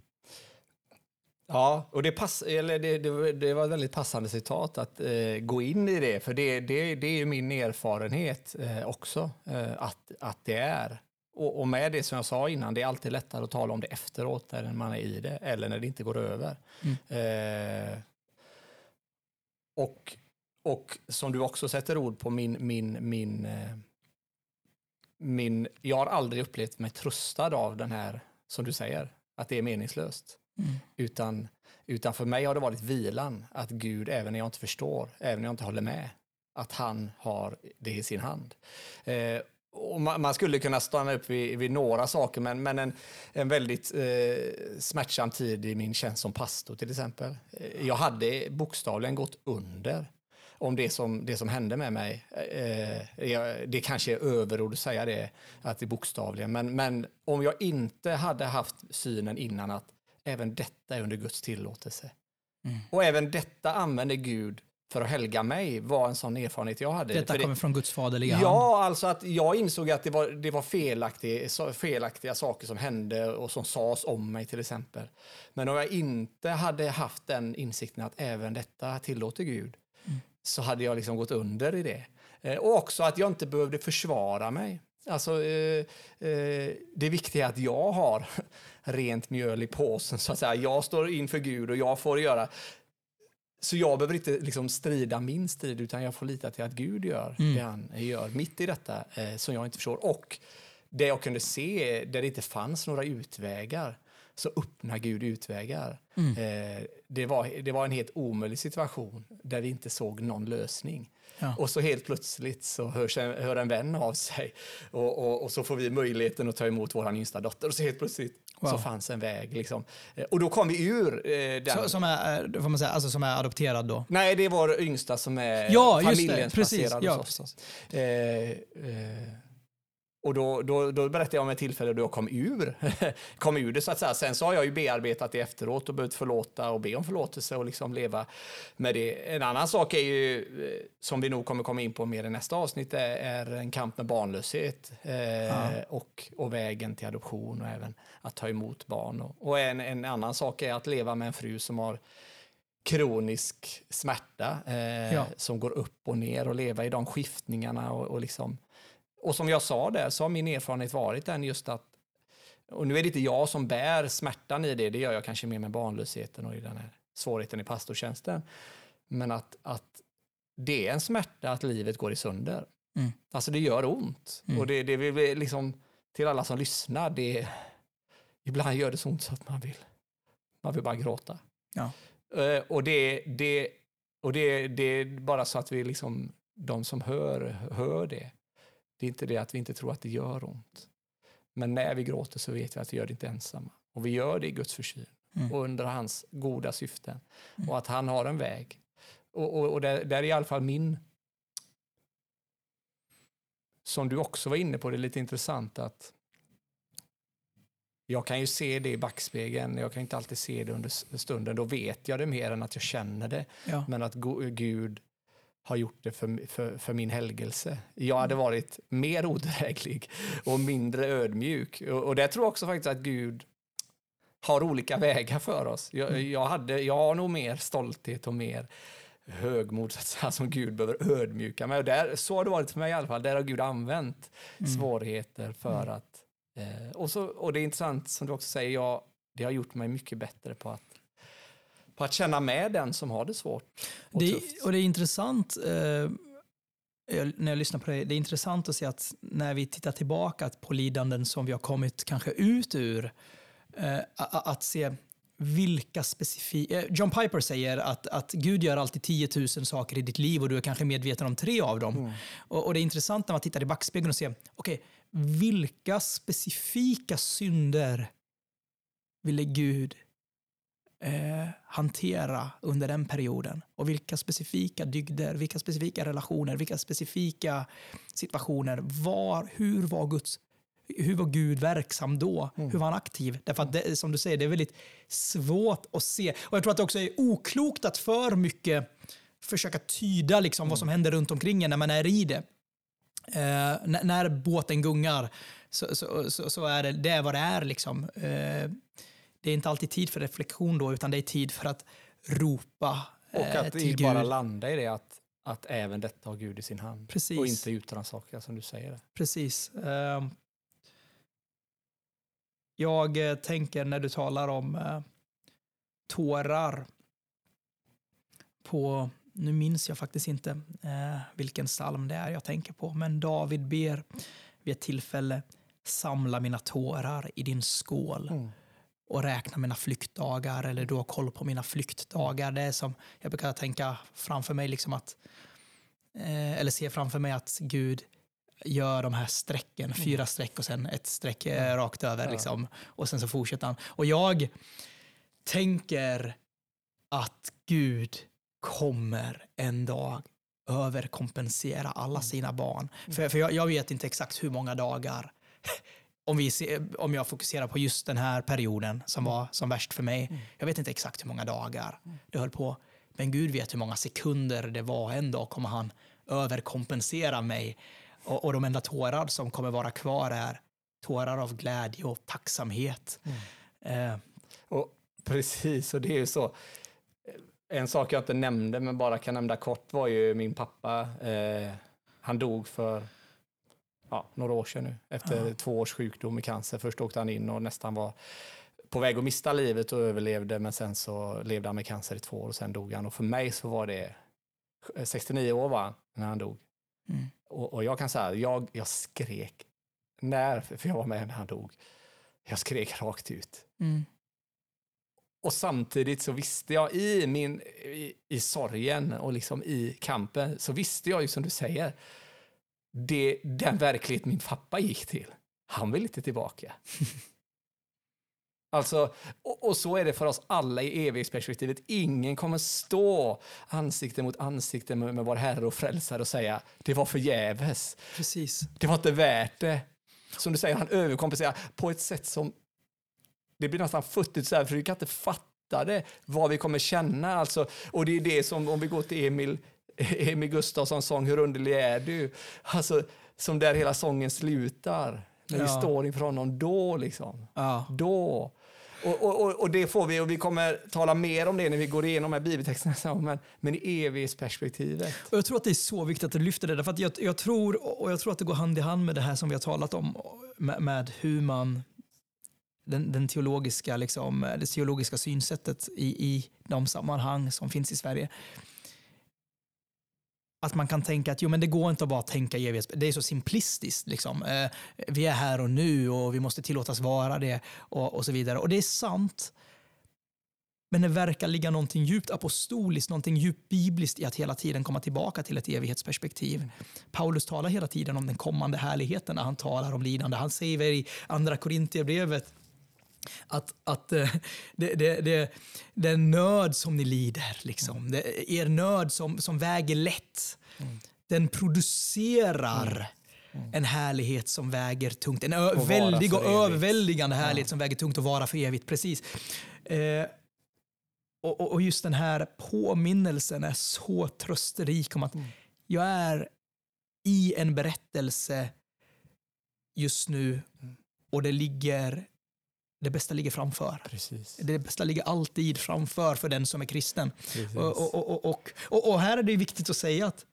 Ja, och det, pass, eller det, det, det var ett väldigt passande citat att eh, gå in i det, för det, det, det är ju min erfarenhet eh, också, eh, att, att det är. Och, med det som jag sa innan, det är alltid lättare att tala om det efteråt när man är i det, eller när det inte går över. Eh, och, och som du också sätter ord på, min, min, min, eh, min... Jag har aldrig upplevt mig tröstad av den här, som du säger, att det är meningslöst. Utan, utan för mig har det varit vilan, att Gud, även när jag inte förstår, även när jag inte håller med, att han har det i sin hand. Eh, och man, skulle kunna stanna upp vid, vid några saker, men, men en, en väldigt eh, smärtsam tid i min tjänst som pastor till exempel. Eh, Jag hade bokstavligen gått under om det som, det som hände med mig. Eh, jag, det kanske är överord att säga det, att det är bokstavligen, men, men om jag inte hade haft synen innan att även detta är under Guds tillåtelse. Och även detta använder Gud för att helga mig, var en sån erfarenhet jag hade. Detta För det- kommer från Guds faderliga hand. Ja, alltså att jag insåg att det var, det var felaktiga, felaktiga saker som hände och som sades om mig till exempel. Men om jag inte hade haft den insikten att även detta tillåter Gud, så hade jag liksom gått under i det. Eh, och också att jag inte behövde försvara mig. Alltså, eh, eh, det viktiga är att jag har rent mjöl i påsen, så att säga. Jag står inför Gud och jag får göra så jag behöver inte liksom strida min strid, utan jag får lita till att Gud gör Mm. det han gör mitt i detta eh, som jag inte förstår. Och det jag kunde se, där det inte fanns några utvägar, så öppnar Gud utvägar. Mm. Eh, det, var, det var en helt omöjlig situation där vi inte såg någon lösning. Ja. Och så helt plötsligt så hörs en, hör en vän av sig och, och, och så får vi möjligheten att ta emot vår yngsta dotter och så helt plötsligt så Wow. fanns en väg. Liksom. Eh, Och då kom vi ur eh, den. Så, som, är, eh, får man säga, alltså som är adopterad då? Nej, det är vår yngsta som är Ja, familjens Precis. placerad Ja, hos oss. Eh, eh, och då, då, då berättade jag om ett tillfälle då jag kom ur, kom ur det så att säga. Sen så har jag ju bearbetat det efteråt och behövt förlåta och be om förlåtelse och liksom leva med det. En annan sak är ju, eh, som vi nog kommer komma in på mer i nästa avsnitt, är, är en kamp med barnlöshet eh, och, och vägen till adoption och även att ta emot barn. Och, och en, en annan sak är att leva med en fru som har kronisk smärta eh, Ja. som går upp och ner och leva i de skiftningarna. Och, och, liksom, och som jag sa där så har min erfarenhet varit den just att och nu är det inte jag som bär smärtan i det, det gör jag kanske mer med barnlösheten och i den här svårigheten i pastortjänsten. Men att, att det är en smärta att livet går i sönder. Mm. Alltså det gör ont. Mm. Och det, det vill vi liksom, till alla som lyssnar, det, ibland gör det så ont så att man vill, man vill bara gråta. Ja. Eh, och det, det, och det, det är bara så att vi liksom, de som hör, hör det. Det är inte det att vi inte tror att det gör ont. Men när vi gråter så vet vi att vi gör det inte ensamma. Och vi gör det i Guds försyn Mm. och under hans goda syften. Mm. Och att han har en väg. Och, och, och där, där är i alla fall min... Som du också var inne på, det är lite intressant att jag kan ju se det i backspegeln, jag kan inte alltid se det under stunden. Då vet jag det mer än att jag känner det. Ja. Men att Gud har gjort det för, för, för min helgelse. Jag hade varit mer odräglig och mindre ödmjuk. Och, och det tror jag också faktiskt att Gud har olika vägar för oss. Jag, jag, hade, jag har nog mer stolthet och mer högmod säga, som Gud behöver ödmjuka mig. Och där, så har det varit för mig i alla fall. Där har Gud använt svårigheter för att... Eh, och, så, och det är intressant som du också säger, jag, det har gjort mig mycket bättre på att, på att känna med den som har det svårt och Det, tufft. och det är intressant, eh, när jag lyssnar på det, det är intressant att se att när vi tittar tillbaka på lidanden som vi har kommit kanske ut ur, eh, att se vilka specifika... John Piper säger att, att Gud gör alltid 10 000 saker i ditt liv och du är kanske medveten om tre av dem. Och, och Det är intressant när man tittar i backspegeln och ser, okej, vilka specifika synder ville Gud eh, hantera under den perioden. Och vilka specifika dygder, vilka specifika relationer, vilka specifika situationer. Var, hur, var Guds, hur var Gud verksam då? Hur var han aktiv? Därför att det, som du säger, det är väldigt svårt att se. Och jag tror att det också är oklokt att för mycket försöka tyda liksom vad som händer runt omkring en när man är i det. Eh, när, när båten gungar så, så, så, så är det, det är vad det är. Liksom. Eh, det är inte alltid tid för reflektion då, utan det är tid för att ropa Och eh, att till Gud. bara landa i det att, att även detta har Gud i sin hand. Precis. Och inte utrannsaka som du säger. Precis. Eh, jag tänker när du talar om eh, tårar på, nu minns jag faktiskt inte eh, vilken psalm det är jag tänker på, men David ber vid ett tillfälle samla mina tårar i din skål Mm. Och räkna mina flyktdagar eller då ha koll på mina flyktdagar. Det är som, jag brukar tänka framför mig liksom att, eh, eller se framför mig att Gud gör de här strecken, fyra streck och sen ett streck eh, rakt över Ja. liksom. Och sen så fortsätter han. Och jag tänker att Gud kommer en dag överkompensera alla sina barn. För, för jag, jag vet inte exakt hur många dagar om, vi ser, om jag fokuserar på just den här perioden som var som värst för mig. Jag vet inte exakt hur många dagar det höll på. Men Gud vet hur många sekunder det var. En dag kommer han överkompensera mig. Och, och de enda tårar som kommer vara kvar är tårar av glädje och tacksamhet. Eh, Och precis, och det är ju så. en sak jag inte nämnde, men bara kan nämna kort, var ju min pappa. Eh, han dog för ja, några år sedan nu, efter Ja. två års sjukdom med cancer. Först åkte han in och nästan var på väg att mista livet och överlevde, men sen så levde han med cancer i två år och sen dog han. Och för mig så var det 69 år var han när han dog. Mm. Och, och jag kan säga, jag, jag skrek när, för jag var med när han dog. Jag skrek rakt ut. Mm. Och samtidigt så visste jag i min i, i sorgen och liksom i kampen så visste jag ju som du säger det, den verklighet min pappa gick till. Han vill inte tillbaka. Alltså, och, och så är det för oss alla i evighetsperspektivet. Ingen kommer stå ansikte mot ansikte med, med vår Herre och Frälsare och säga det var förgäves. Precis. Det var inte värt det. Som du säger, han överkompenserar på ett sätt som... Det blir nästan futtigt så här, för vi kan inte fatta det, vad vi kommer känna. Alltså, och det är det som, om vi går till Emil, Emil Gustafssons sång Hur underlig är du? Alltså, som där hela sången slutar. När vi Ja. står inför honom då, liksom. Ja. Då. Och, och, och, det får vi, och vi kommer tala mer om det när vi går igenom här bibeltexterna, men, men i evighetsperspektivet. Och jag tror att det är så viktigt att du lyfter det, därför att jag, jag, tror, och jag tror att det går hand i hand med det här som vi har talat om, med, med hur man den, den teologiska, liksom, det teologiska synsättet i, i de sammanhang som finns i Sverige. Att man kan tänka att jo, men det går inte att bara tänka evighetsperspektiv. evighets... Det är så simplistiskt. Liksom. Eh, vi är här och nu och vi måste tillåtas vara det och, och så vidare. Och det är sant. Men det verkar ligga någonting djupt apostoliskt, någonting djupt bibliskt i att hela tiden komma tillbaka till ett evighetsperspektiv. Paulus talar hela tiden om den kommande härligheten när han talar om lidande. Han säger i andra Korintierbrevet att, att eh, det, det, det, den nöd som ni lider, liksom, det, er nöd som, som väger lätt, den producerar en härlighet som väger tungt. En ö- väldig och överväldigande härlighet som väger tungt och vara för evigt. Precis. Eh, och, och- och just den här påminnelsen är så trösterik om att jag är i en berättelse just nu och det ligger det bästa ligger framför. Precis. Det bästa ligger alltid framför för den som är kristen. Och, och, och, och, här är det viktigt att säga att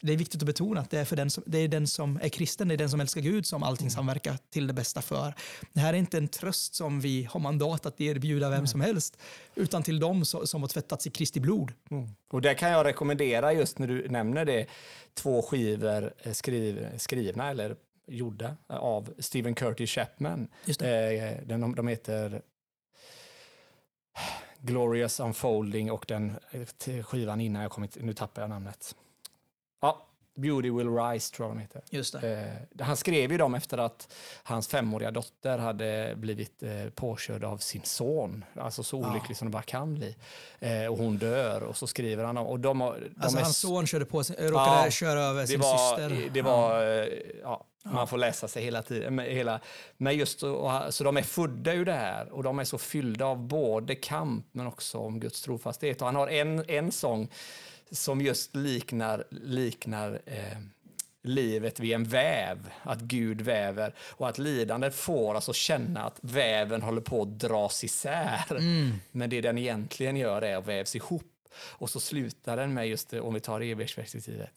det är viktigt att betona att det är, för den som, det är den som är kristen, det är den som älskar Gud som allting samverkar till det bästa för. Det här är inte en tröst som vi har mandat att erbjuda vem som helst, utan till dem som, har tvättats i Kristi blod. Mm. Och där kan jag rekommendera just när du nämner det, två skivor eh, skriv, skrivna eller gjorda av Stephen Curtis Chapman. Just Eh, den, de heter Glorious Unfolding och den eh, skivan innan jag kommit, nu tappar jag namnet. Ja, Beauty Will Rise tror jag de heter. Just det. Eh, han skrev ju dem efter att hans femåriga dotter hade blivit eh, påkörd av sin son. Alltså så Ja. olycklig som det bara kan bli. Eh, och hon dör och så skriver han om... Och de, de Alltså är hans son körde på sin, råkade Ja, köra över det sin var, syster. Det Ja. var, eh, ja, man får läsa sig hela tiden. Hela, men just, så de är födda ur det här och de är så fyllda av både kamp men också om Guds trofasthet. Och han har en, en sång som just liknar, liknar eh, livet vid en väv, att Gud väver och att lidandet får oss att känna att väven håller på att dras isär. Mm. Men det den egentligen gör är att vävs ihop. Och så slutar den med just det, om vi tar evighetsperspektivet.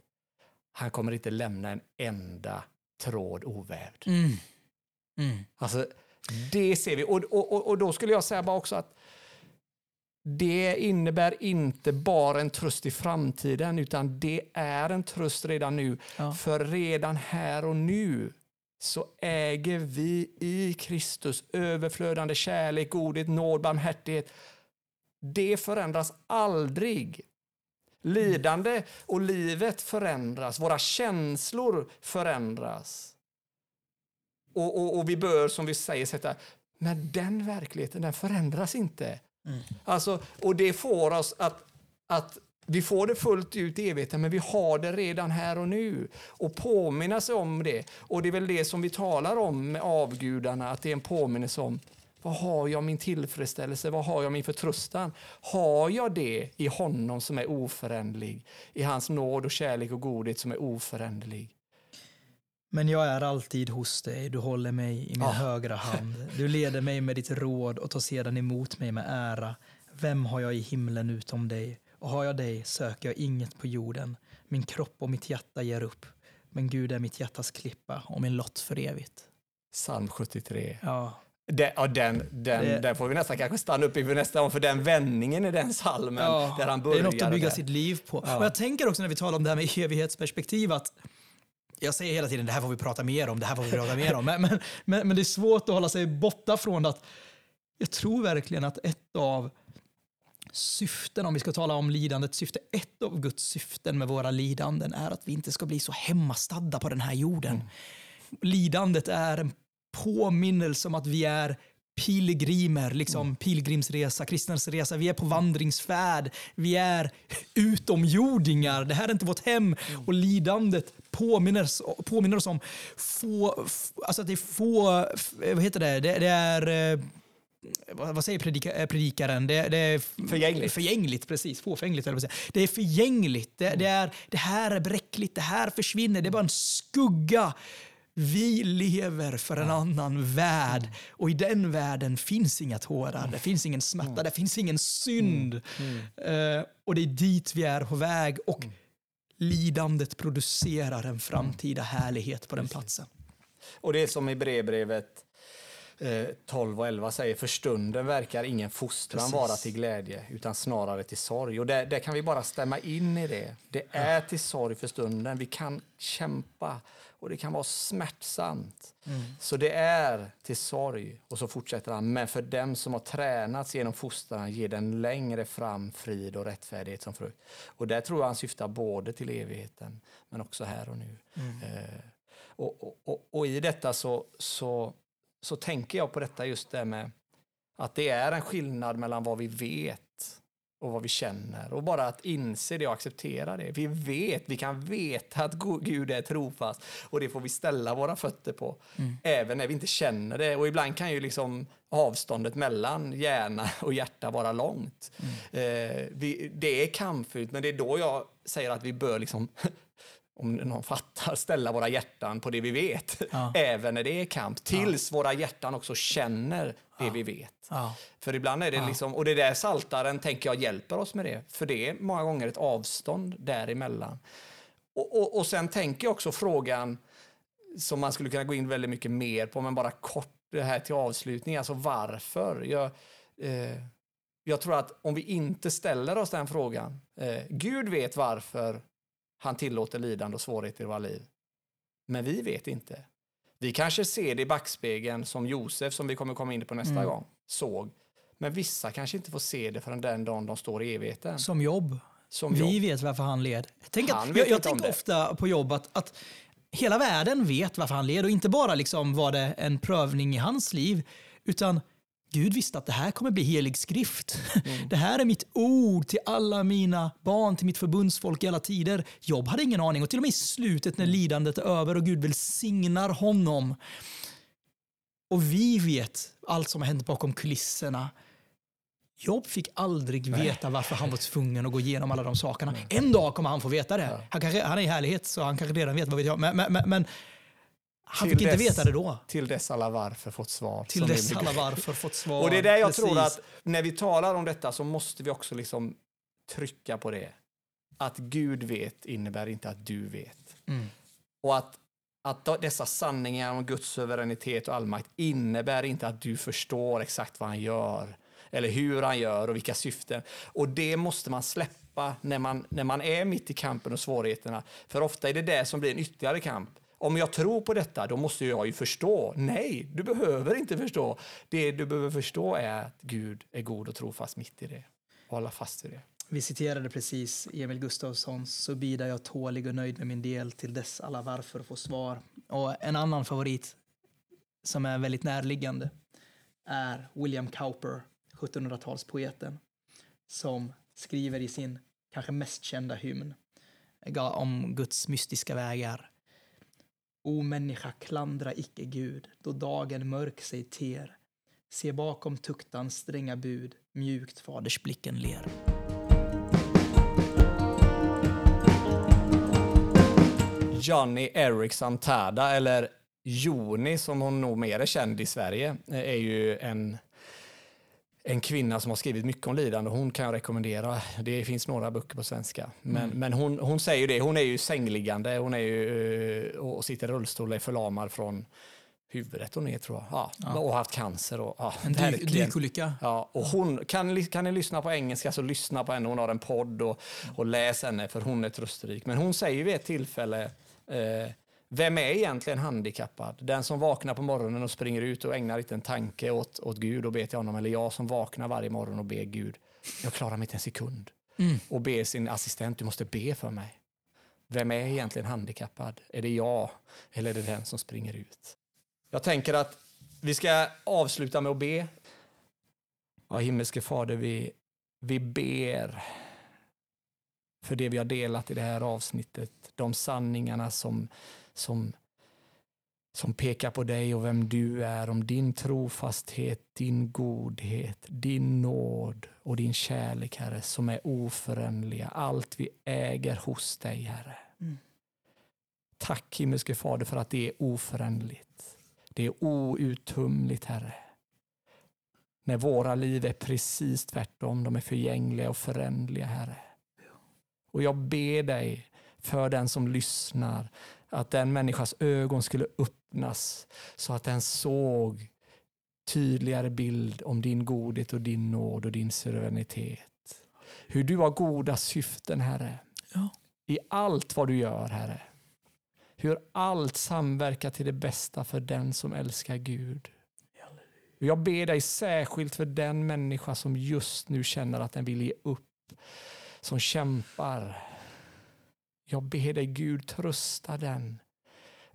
Han kommer inte lämna en enda tråd ovävd. Mm. Mm. Alltså, det ser vi. Och, och, och- och då skulle jag säga bara också att det innebär inte bara en tröst i framtiden, utan det är en tröst redan nu. Ja. För redan här och nu så äger vi i Kristus överflödande kärlek, godhet, nåd, barmhärtighet. Det förändras aldrig. Lidande och livet förändras, våra känslor förändras. Och, och, och vi bör, som vi säger, sätta, men den verkligheten den förändras inte. Mm. Alltså, och det får oss att, att vi får det fullt ut i evigheten, men vi har det redan här och nu. Och påminna sig om det. Och det är väl det som vi talar om med avgudarna, att det är en påminnelse om vad har jag min tillfredsställelse, vad har jag min förtröstan? Har jag det i honom som är oföränderlig, i hans nåd och kärlek och godhet som är oföränderlig? Men jag är alltid hos dig, du håller mig i min Ah. högra hand. Du leder mig med ditt råd och tar sedan emot mig med ära. Vem har jag i himlen utom dig? Och har jag dig söker jag inget på jorden. Min kropp och mitt hjärta ger upp. Men Gud är mitt hjärtas klippa och min lott för evigt. Psalm 73. Ja, Den, ja, den, den, Det- den får vi nästan kanske stanna upp inför nästa gång, för den vändningen i den salmen Ja, där han det börjar. är något att bygga där. sitt liv på. Ja. Och jag tänker också när vi talar om det här med evighetsperspektiv att jag säger hela tiden det här får vi prata mer om, det här får vi prata mer om. Men, men, men, men det är svårt att hålla sig borta från att jag tror verkligen att ett av syften, om vi ska tala om lidandets syfte, ett av Guds syften med våra lidanden är att vi inte ska bli så hemmastadda på den här jorden. Lidandet är en påminnelse om att vi är pilgrimer, liksom pilgrimsresa, kristens resa. Vi är på vandringsfärd. Vi är utomjordingar. Det här är inte vårt hem. Och lidandet påminner, påminner oss om få, alltså att det är få, vad heter det, det, det är eh, vad säger predika, eh, predikaren? Det, det är Förgängligt. Förgängligt, precis. Fåfängligt, jag säga. Det är förgängligt. Det, det, är, det här är bräckligt. Det här försvinner. Det är bara en skugga. Vi lever för en annan värld. Och i den världen finns inga tårar, det finns ingen smärta, det finns ingen synd. Eh, och det är dit vi är på väg. Och lidandet producerar en framtida härlighet på den platsen. Och det är som i brevbrevet eh, 12 och 11 säger, för stunden verkar ingen fostran Precis. vara till glädje, utan snarare till sorg. Och där, där kan vi bara stämma in i det. Det är till sorg för stunden. Vi kan kämpa och det kan vara smärtsamt. Så det är till sorg. Och så fortsätter han, men för dem som har tränats genom fostran ger den längre fram frid och rättfärdighet som frukt. Och där tror jag han syftar både till evigheten, men också här och nu. Eh, och, och, och, och i detta så, så, så tänker jag på detta just det med att det är en skillnad mellan vad vi vet och vad vi känner. Och bara att inse det och acceptera det. Vi vet, vi kan veta att Gud är trofast och det får vi ställa våra fötter på. Även när vi inte känner det. Och ibland kan ju liksom avståndet mellan hjärna och hjärta vara långt. Eh, vi, det är kampfyllt, men det är då jag säger att vi bör liksom om någon fattar, ställa våra hjärtan på det vi vet. Ja. Även när det är kamp. Tills våra hjärtan också känner det vi vet. Ja. För ibland är det liksom, och det där saltaren tänker jag hjälper oss med det. För det är många gånger ett avstånd däremellan. Och, och, och sen tänker jag också frågan som man skulle kunna gå in väldigt mycket mer på, men bara kort det här till avslutning. Alltså varför? Jag, eh, jag tror att om vi inte ställer oss den frågan, eh, Gud vet varför han tillåter lidande och svårigheter i våra liv. Men vi vet inte. Vi kanske ser det i backspegeln som Josef, som vi kommer komma in på nästa Mm. gång, såg. Men vissa kanske inte får se det förrän den dagen de står i evigheten. Som jobb. Som Vi jobb. vet varför han led. Tänk att, Han vet jag jag tänker ofta på jobb att, att hela världen vet varför han led och inte bara liksom var det en prövning i hans liv utan Gud visste att det här kommer bli helig skrift. Mm. Det här är mitt ord till alla mina barn, till mitt förbundsfolk i alla tider. Jobb hade ingen aning och till och med i slutet när lidandet är över och Gud välsignar honom. Och vi vet allt som har hänt bakom kulisserna. Jobb fick aldrig veta varför han var tvungen att gå igenom alla de sakerna. En dag kommer han få veta det. Han, kanske, han är i härlighet så han kanske redan vet vad vet jag. Men, men, men, men han fick inte dess- veta det då. Till dess alla varför fått svar. Till dess alla varför fått svar. Och det är där jag Precis. tror att när vi talar om detta så måste vi också liksom trycka på det. Att Gud vet innebär inte att du vet. Mm. Och att, att dessa sanningar om Guds suveränitet och allmakt innebär inte att du förstår exakt vad han gör eller hur han gör och vilka syften. Och det måste man släppa när man, när man är mitt i kampen och svårigheterna. För ofta är det det som blir en ytterligare kamp. Om jag tror på detta, då måste jag ju förstå. Nej, du behöver inte förstå. Det du behöver förstå är att Gud är god och trofast mitt i det. Hålla fast vid det. Vi citerade precis Emil Gustafssons Så bidar jag tålig och nöjd med min del till dess alla varför får svar. Och en annan favorit som är väldigt närliggande är William Cowper, 1700-talspoeten, som skriver i sin kanske mest kända hymn om Guds mystiska vägar. O människa, klandra icke Gud, då dagen mörk sig ter. Se bakom tuktans stränga bud, mjukt fadersblicken ler. Johnny Eriksson Tada, eller Joni som hon nog mer är känd i Sverige, eh, är ju en, en kvinna som har skrivit mycket om lidande. Hon kan jag rekommendera. Det finns några böcker på svenska. Men, Mm. men hon, hon säger ju det. Hon är ju sängliggande. Hon är ju, eh, och sitter i rullstol och är förlamad från huvudet och ner tror jag. Ja, Ja. Och haft cancer. Och, ja, En dykolycka. Ja, och hon, kan, kan ni lyssna på engelska så lyssna på henne. Hon har en podd och, och läs henne för hon är trösterik. Men hon säger vid ett tillfälle eh, vem är egentligen handikappad? Den som vaknar på morgonen och springer ut och ägnar inte en tanke åt, åt Gud och ber till honom. Eller jag som vaknar varje morgon och ber Gud. Jag klarar mig inte en sekund. Mm. Och ber sin assistent, du måste be för mig. Vem är egentligen handikappad? Är det jag eller är det den som springer ut? Jag tänker att vi ska avsluta med att be. Ja, himmelske Fader, vi, vi ber för det vi har delat i det här avsnittet. De sanningarna som, som, som pekar på dig och vem du är, om din trofasthet, din godhet, din nåd och din kärlek, Herre, som är oföränderliga. Allt vi äger hos dig, Herre. Mm. Tack himmelske Fader för att det är oföränderligt. Det är outtömligt, Herre. När våra liv är precis tvärtom, de är förgängliga och förändliga, Herre. Och jag ber dig för den som lyssnar, att den människas ögon skulle öppnas så att den såg tydligare bild om din godhet och din nåd och din suveränitet. Hur du har goda syften, Herre. Ja. I allt vad du gör, Herre. Hur allt samverkar till det bästa för den som älskar Gud. Jag ber dig särskilt för den människa som just nu känner att den vill ge upp, som kämpar. Jag ber dig Gud, trösta den.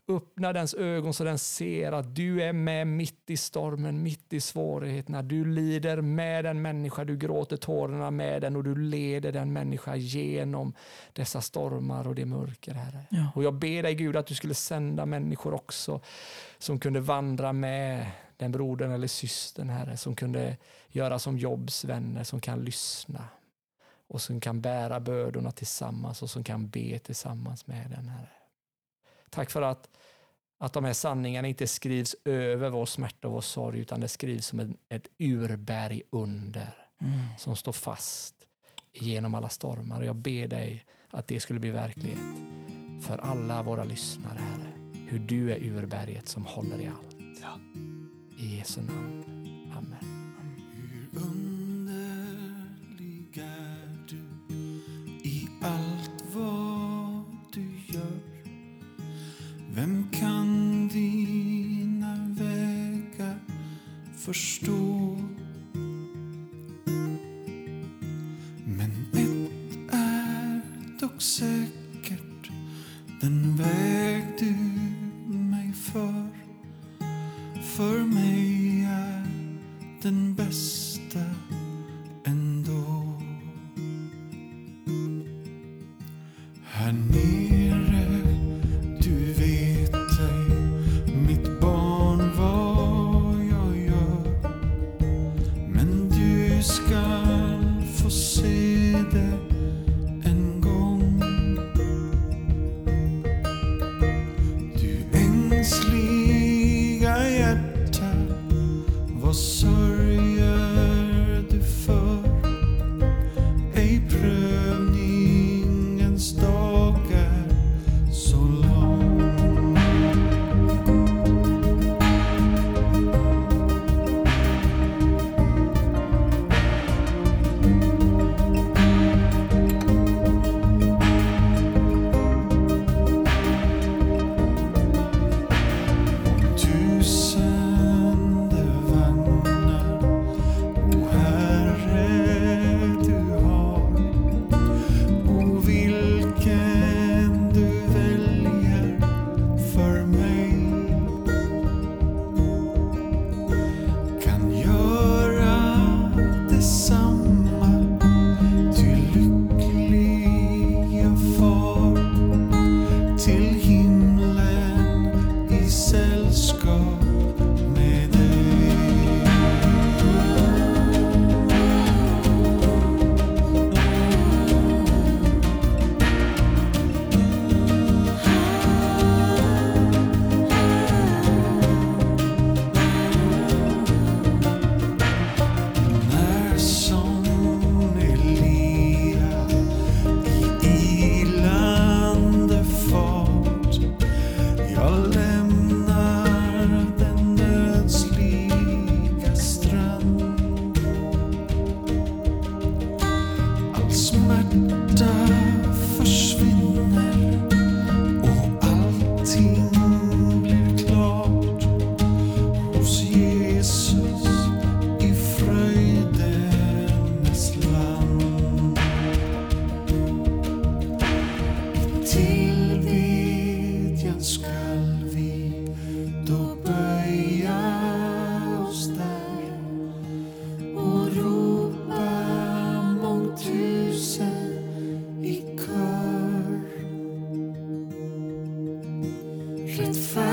Öppna dens ögon så den ser att du är med mitt i stormen, mitt i svårigheterna. Du lider med den människa, du gråter tårarna med den och du leder den människa genom dessa stormar och det mörker, Herre. Ja. Och jag ber dig Gud att du skulle sända människor också som kunde vandra med den brodern eller systern, Herre, som kunde göra som Jobs vänner, som kan lyssna och som kan bära bördorna tillsammans och som kan be tillsammans med den, Herre. Tack för att, att de här sanningarna inte skrivs över vår smärta och vår sorg, utan det skrivs som en, ett urberg under Mm. som står fast genom alla stormar. Och jag ber dig att det skulle bli verklighet för alla våra lyssnare, Herre. Hur du är urberget som håller i allt. Ja. I Jesu namn. Amen. Vem kan dina vägar förstå? Men ett är dock säkert, den väg du mig för, för mig är den bästa ändå. Här nere, can find